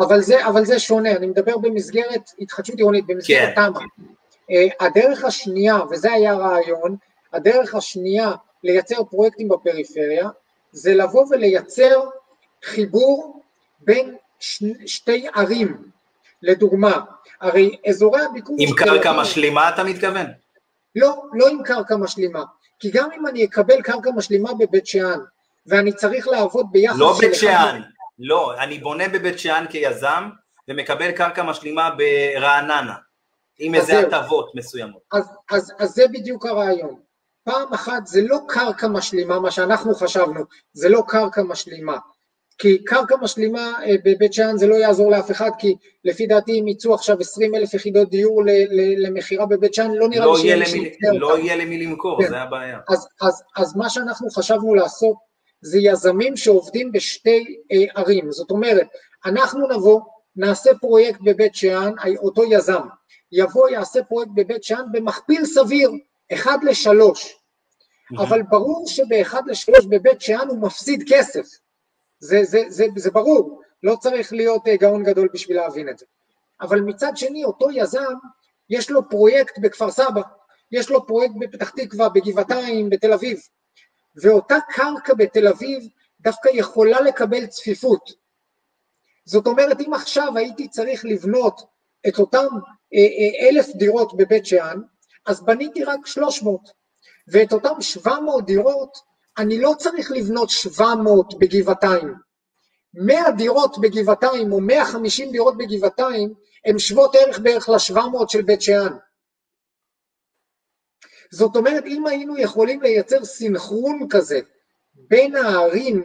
אבל זה, אבל זה שונה, אני מדבר במסגרת התחדשות עירונית, במסגרת כן. תמ"א. אה, הדרך השנייה, וזה היה הרעיון, הדרך השנייה לייצר פרויקטים בפריפריה, זה לבוא ולייצר חיבור בין ש... שתי ערים. לדוגמה, הרי אזורי הביקוש... עם קרקע משלימה אתה מתכוון? לא, לא עם קרקע משלימה. כי גם אם אני אקבל קרקע משלימה בבית שאן, ואני צריך לעבוד ביחס לא בית שאן, לא, אני בונה בבית שאן כיזם, ומקבל קרקע משלימה ברעננה, עם איזה הטבות מסוימות. אז, אז, אז זה בדיוק הרעיון. פעם אחת זה לא קרקע משלימה, מה שאנחנו חשבנו, זה לא קרקע משלימה. כי קרקע משלימה אה, בבית שאן זה לא יעזור לאף אחד, כי לפי דעתי אם יצאו עכשיו 20 אלף יחידות דיור למכירה בבית שאן, לא נראה לא לי שיהיה למי לא יהיה למי למכור, כן. זה הבעיה. אז, אז, אז מה שאנחנו חשבנו לעשות זה יזמים שעובדים בשתי אה, ערים, זאת אומרת, אנחנו נבוא, נעשה פרויקט בבית שאן, אותו יזם, יבוא יעשה פרויקט בבית שאן במכפיל סביר, אחד לשלוש, אבל ברור שבאחד לשלוש בבית שאן הוא מפסיד כסף, זה, זה, זה, זה ברור, לא צריך להיות אה, גאון גדול בשביל להבין את זה. אבל מצד שני, אותו יזם, יש לו פרויקט בכפר סבא, יש לו פרויקט בפתח תקווה, בגבעתיים, בתל אביב, ואותה קרקע בתל אביב דווקא יכולה לקבל צפיפות. זאת אומרת, אם עכשיו הייתי צריך לבנות את אותם אלף דירות בבית שאן, אז בניתי רק 300, ואת אותם 700 דירות אני לא צריך לבנות 700 בגבעתיים. 100 דירות בגבעתיים או 150 דירות בגבעתיים הן שוות ערך בערך ל-700 של בית שאן. זאת אומרת, אם היינו יכולים לייצר סינכרון כזה בין הערים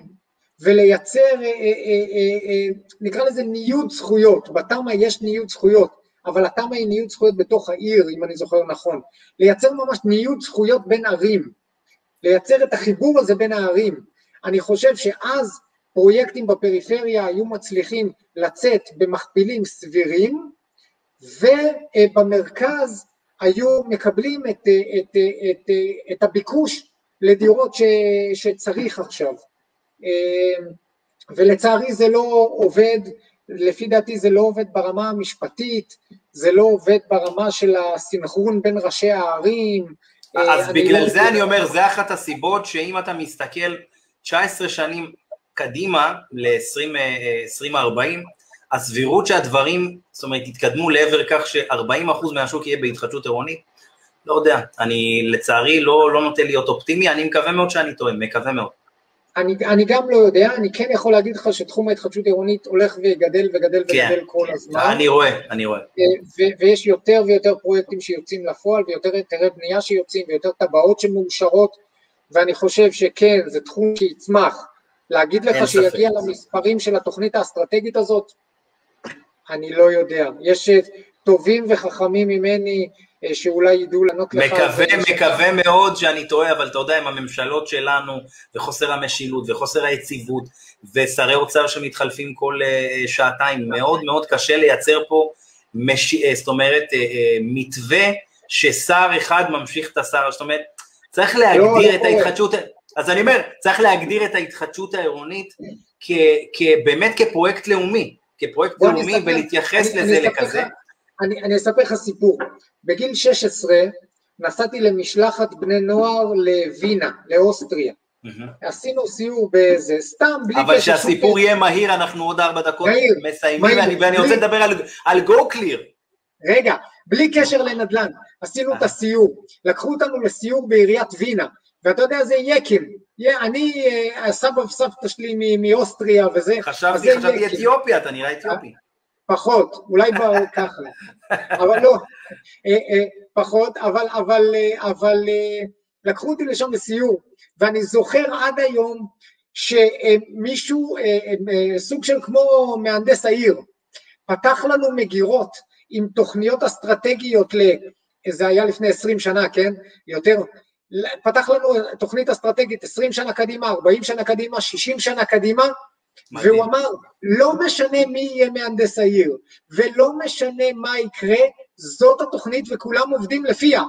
ולייצר, אה, אה, אה, נקרא לזה ניוד זכויות, בתמ"א יש ניוד זכויות, אבל התמ"א היא ניוד זכויות בתוך העיר, אם אני זוכר נכון. לייצר ממש ניוד זכויות בין ערים, לייצר את החיבור הזה בין הערים. אני חושב שאז פרויקטים בפריפריה היו מצליחים לצאת במכפילים סבירים, ובמרכז היו מקבלים את, את, את, את, את הביקוש לדירות ש, שצריך עכשיו. ולצערי זה לא עובד, לפי דעתי זה לא עובד ברמה המשפטית, זה לא עובד ברמה של הסנכרון בין ראשי הערים. אז בגלל לא זה אני אומר, זה אחת הסיבות שאם אתה מסתכל 19 שנים קדימה ל-2040, הסבירות שהדברים, זאת אומרת, יתקדמו לעבר כך ש-40% מהשוק יהיה בהתחדשות עירונית, לא יודע, אני לצערי לא, לא נוטה להיות אופטימי, אני מקווה מאוד שאני טועה, מקווה מאוד. אני, אני גם לא יודע, אני כן יכול להגיד לך שתחום ההתחדשות העירונית הולך וגדל וגדל כן, וגדל כל הזמן. אני רואה, אני רואה. ו, ויש יותר ויותר פרויקטים שיוצאים לפועל, ויותר היתרי בנייה שיוצאים, ויותר טבעות שמאושרות, ואני חושב שכן, זה תחום שיצמח. להגיד לך שיגיע ספק. למספרים של התוכנית האסטרטגית הזאת, אני לא יודע. יש טובים וחכמים ממני אה, שאולי ידעו לענות לך. מקווה, מקווה ש... מאוד שאני טועה, אבל אתה יודע, עם הממשלות שלנו, וחוסר המשילות, וחוסר היציבות, ושרי אוצר שמתחלפים כל uh, שעתיים, מאוד מאוד קשה לייצר פה, מש... אה, זאת אומרת, מתווה ששר אחד ממשיך את השר, זאת אומרת, צריך לא, להגדיר לא, את לא ההתחדשות, אז אני אומר, צריך להגדיר את ההתחדשות העירונית כ, באמת כפרויקט לאומי, כפרויקט לאומי ולהתייחס לזה לכזה. אני, אני אספר לך סיפור. בגיל 16 נסעתי למשלחת בני נוער לווינה, לאוסטריה. Mm-hmm. עשינו סיור באיזה, סתם, בלי אבל שהסיפור יהיה מהיר, אנחנו עוד ארבע דקות מהיר, מסיימים, מהיר, ואני, ואני בלי... רוצה לדבר על, על גו קליר. רגע, בלי קשר לנדל"ן, עשינו את הסיור, לקחו אותנו לסיור בעיריית וינה, ואתה יודע, זה יקם, אני, אה, הסבא וסבתא שלי מאוסטריה וזה, חשבתי, חשבתי אתיופיה, אתה נראה אתיופי. פחות, אולי ככה, אבל לא, אה, אה, פחות, אבל, אבל, אה, אבל לקחו אותי לשם לסיור, ואני זוכר עד היום שמישהו, סוג של כמו מהנדס העיר, פתח לנו מגירות עם תוכניות אסטרטגיות, ל, זה היה לפני עשרים שנה, כן? יותר, פתח לנו תוכנית אסטרטגית עשרים שנה קדימה, ארבעים שנה קדימה, שישים שנה קדימה, מדהים. והוא אמר, לא משנה מי יהיה מהנדס העיר, ולא משנה מה יקרה, זאת התוכנית וכולם עובדים לפיה.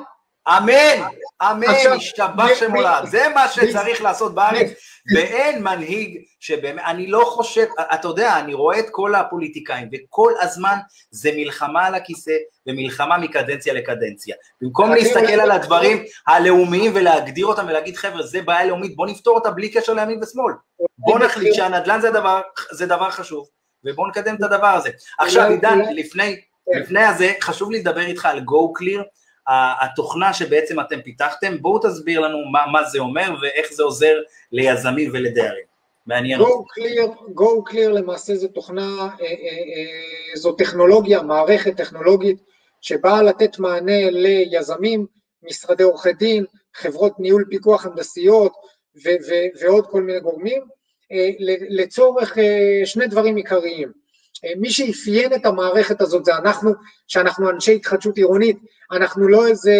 אמן, אמן, השתבח שמולד, זה מה שצריך לעשות בארץ, ואין מנהיג שבאמת, אני לא חושב, אתה יודע, אני רואה את כל הפוליטיקאים, וכל הזמן זה מלחמה על הכיסא, ומלחמה מקדנציה לקדנציה. במקום להסתכל על הדברים הלאומיים ולהגדיר אותם ולהגיד, חבר'ה, זה בעיה לאומית, בוא נפתור אותה בלי קשר לימין ושמאל. בוא נחליט שהנדל"ן זה דבר, זה דבר חשוב, ובוא נקדם את הדבר הזה. עכשיו, עידן, לפני, לפני הזה, חשוב לי לדבר איתך על Go Clear, התוכנה שבעצם אתם פיתחתם, בואו תסביר לנו מה, מה זה אומר ואיך זה עוזר ליזמים ולדיירים. מעניין. Go Clear, Go Clear למעשה זו תוכנה, אה, אה, אה, זו טכנולוגיה, מערכת טכנולוגית שבאה לתת מענה ליזמים, משרדי עורכי דין, חברות ניהול פיקוח הנדסיות ועוד כל מיני גורמים, לצורך שני דברים עיקריים. מי שאפיין את המערכת הזאת זה אנחנו, שאנחנו אנשי התחדשות עירונית, אנחנו לא איזה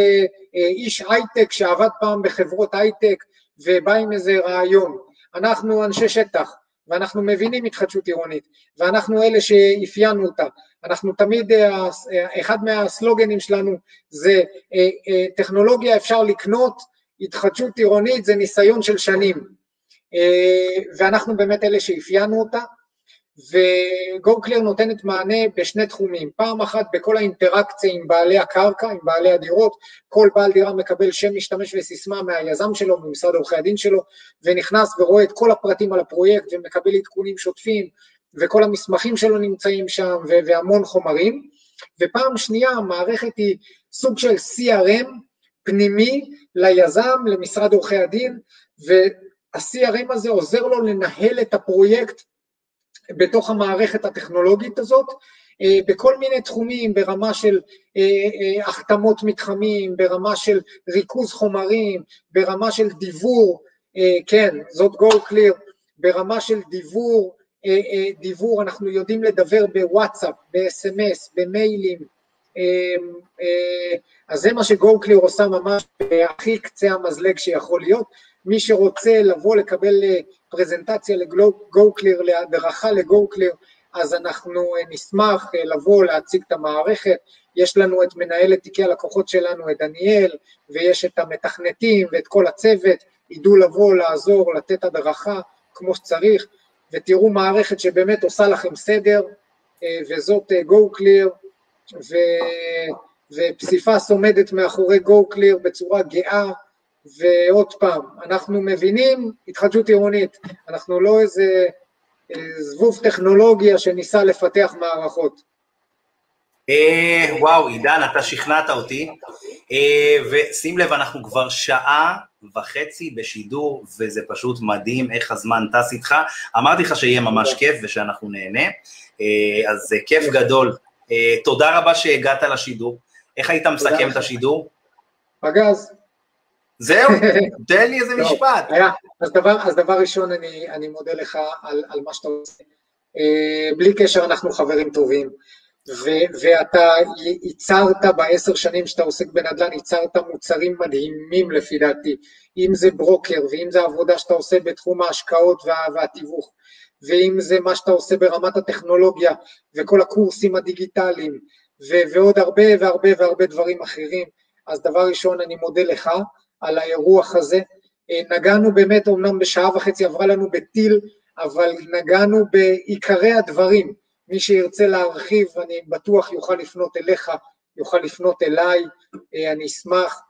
אה, איש הייטק שעבד פעם בחברות הייטק ובא עם איזה רעיון, אנחנו אנשי שטח ואנחנו מבינים התחדשות עירונית ואנחנו אלה שאפיינו אותה, אנחנו תמיד, אה, אה, אחד מהסלוגנים שלנו זה טכנולוגיה אפשר לקנות, התחדשות עירונית זה ניסיון של שנים. ואנחנו באמת אלה שאפיינו אותה ו-GoClear נותנת מענה בשני תחומים, פעם אחת בכל האינטראקציה עם בעלי הקרקע, עם בעלי הדירות, כל בעל דירה מקבל שם משתמש וסיסמה מהיזם שלו, ממשרד עורכי הדין שלו, ונכנס ורואה את כל הפרטים על הפרויקט ומקבל עדכונים שוטפים, וכל המסמכים שלו נמצאים שם, והמון חומרים, ופעם שנייה המערכת היא סוג של CRM פנימי ליזם, למשרד עורכי הדין, וה-CRM הזה עוזר לו לנהל את הפרויקט בתוך המערכת הטכנולוגית הזאת, אה, בכל מיני תחומים, ברמה של אה, אה, החתמות מתחמים, ברמה של ריכוז חומרים, ברמה של דיבור, כן, זאת go clear, ברמה של דיבור, דיבור, אנחנו יודעים לדבר בוואטסאפ, ב-SMS, במיילים, אז זה מה שגו-קליר עושה ממש הכי קצה המזלג שיכול להיות. מי שרוצה לבוא לקבל פרזנטציה לגו-קליר, להדרכה לגו-קליר, אז אנחנו נשמח לבוא להציג את המערכת. יש לנו את מנהלת תיקי הלקוחות שלנו, את דניאל, ויש את המתכנתים ואת כל הצוות, ידעו לבוא, לעזור, לתת הדרכה כמו שצריך, ותראו מערכת שבאמת עושה לכם סדר, וזאת GoClear, ו... ופסיפס עומדת מאחורי GoClear בצורה גאה, ועוד פעם, אנחנו מבינים התחדשות עירונית, אנחנו לא איזה זבוב טכנולוגיה שניסה לפתח מערכות. אה, וואו, עידן, אתה שכנעת אותי, אה, ושים לב, אנחנו כבר שעה וחצי בשידור, וזה פשוט מדהים איך הזמן טס איתך. אמרתי לך שיהיה ממש כיף ושאנחנו נהנה, אה, אז זה כיף גדול. תודה רבה שהגעת לשידור. איך היית מסכם את השידור? פגז. זהו, תן לי איזה משפט. אז דבר, אז דבר ראשון, אני, אני מודה לך על, על מה שאתה עושה. בלי קשר, אנחנו חברים טובים. ו- ואתה ייצרת בעשר שנים שאתה עוסק בנדל"ן, ייצרת מוצרים מדהימים לפי דעתי, אם זה ברוקר, ואם זה עבודה שאתה עושה בתחום ההשקעות וה- והתיווך, ואם זה מה שאתה עושה ברמת הטכנולוגיה, וכל הקורסים הדיגיטליים, ו- ועוד הרבה והרבה והרבה דברים אחרים, אז דבר ראשון אני מודה לך על האירוח הזה, נגענו באמת, אמנם בשעה וחצי עברה לנו בטיל, אבל נגענו בעיקרי הדברים, מי שירצה להרחיב, אני בטוח יוכל לפנות אליך, יוכל לפנות אליי, אני אשמח,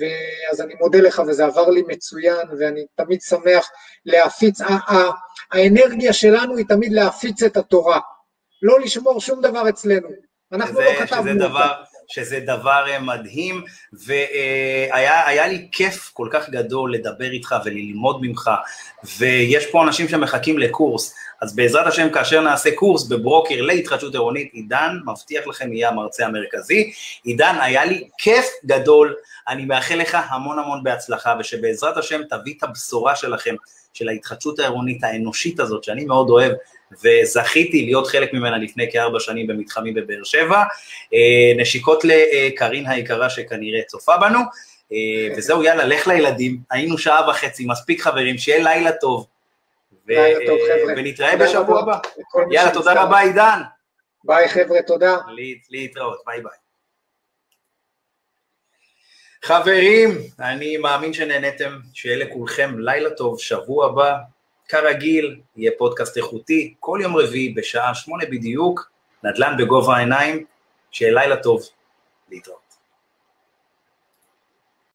ואז אני מודה לך וזה עבר לי מצוין, ואני תמיד שמח להפיץ, האנרגיה שלנו היא תמיד להפיץ את התורה, לא לשמור שום דבר אצלנו, אנחנו לא כתבנו אותה. שזה דבר אה, מדהים, והיה לי כיף כל כך גדול לדבר איתך וללמוד ממך, ויש פה אנשים שמחכים לקורס, אז בעזרת השם כאשר נעשה קורס בברוקר להתחדשות עירונית, עידן, מבטיח לכם, יהיה המרצה המרכזי. עידן, היה לי כיף גדול, אני מאחל לך המון המון בהצלחה, ושבעזרת השם תביא את הבשורה שלכם, של ההתחדשות העירונית האנושית הזאת, שאני מאוד אוהב, וזכיתי להיות חלק ממנה לפני כארבע שנים במתחמים בבאר שבע. אה, נשיקות לקרין היקרה שכנראה צופה בנו, אה, וזהו, יאללה, לך לילדים, היינו שעה וחצי, מספיק חברים, שיהיה לילה טוב. לילה טוב, חבר'ה. ונתראה בשבוע הבא. יאללה, תודה רבה, עידן. ביי, חבר'ה, תודה. להתראות, ביי ביי. חברים, אני מאמין שנהניתם, שיהיה לכולכם לילה טוב, שבוע הבא, כרגיל, יהיה פודקאסט איכותי, כל יום רביעי בשעה שמונה בדיוק, נדל"ן בגובה העיניים, שיהיה לילה טוב, להתראות.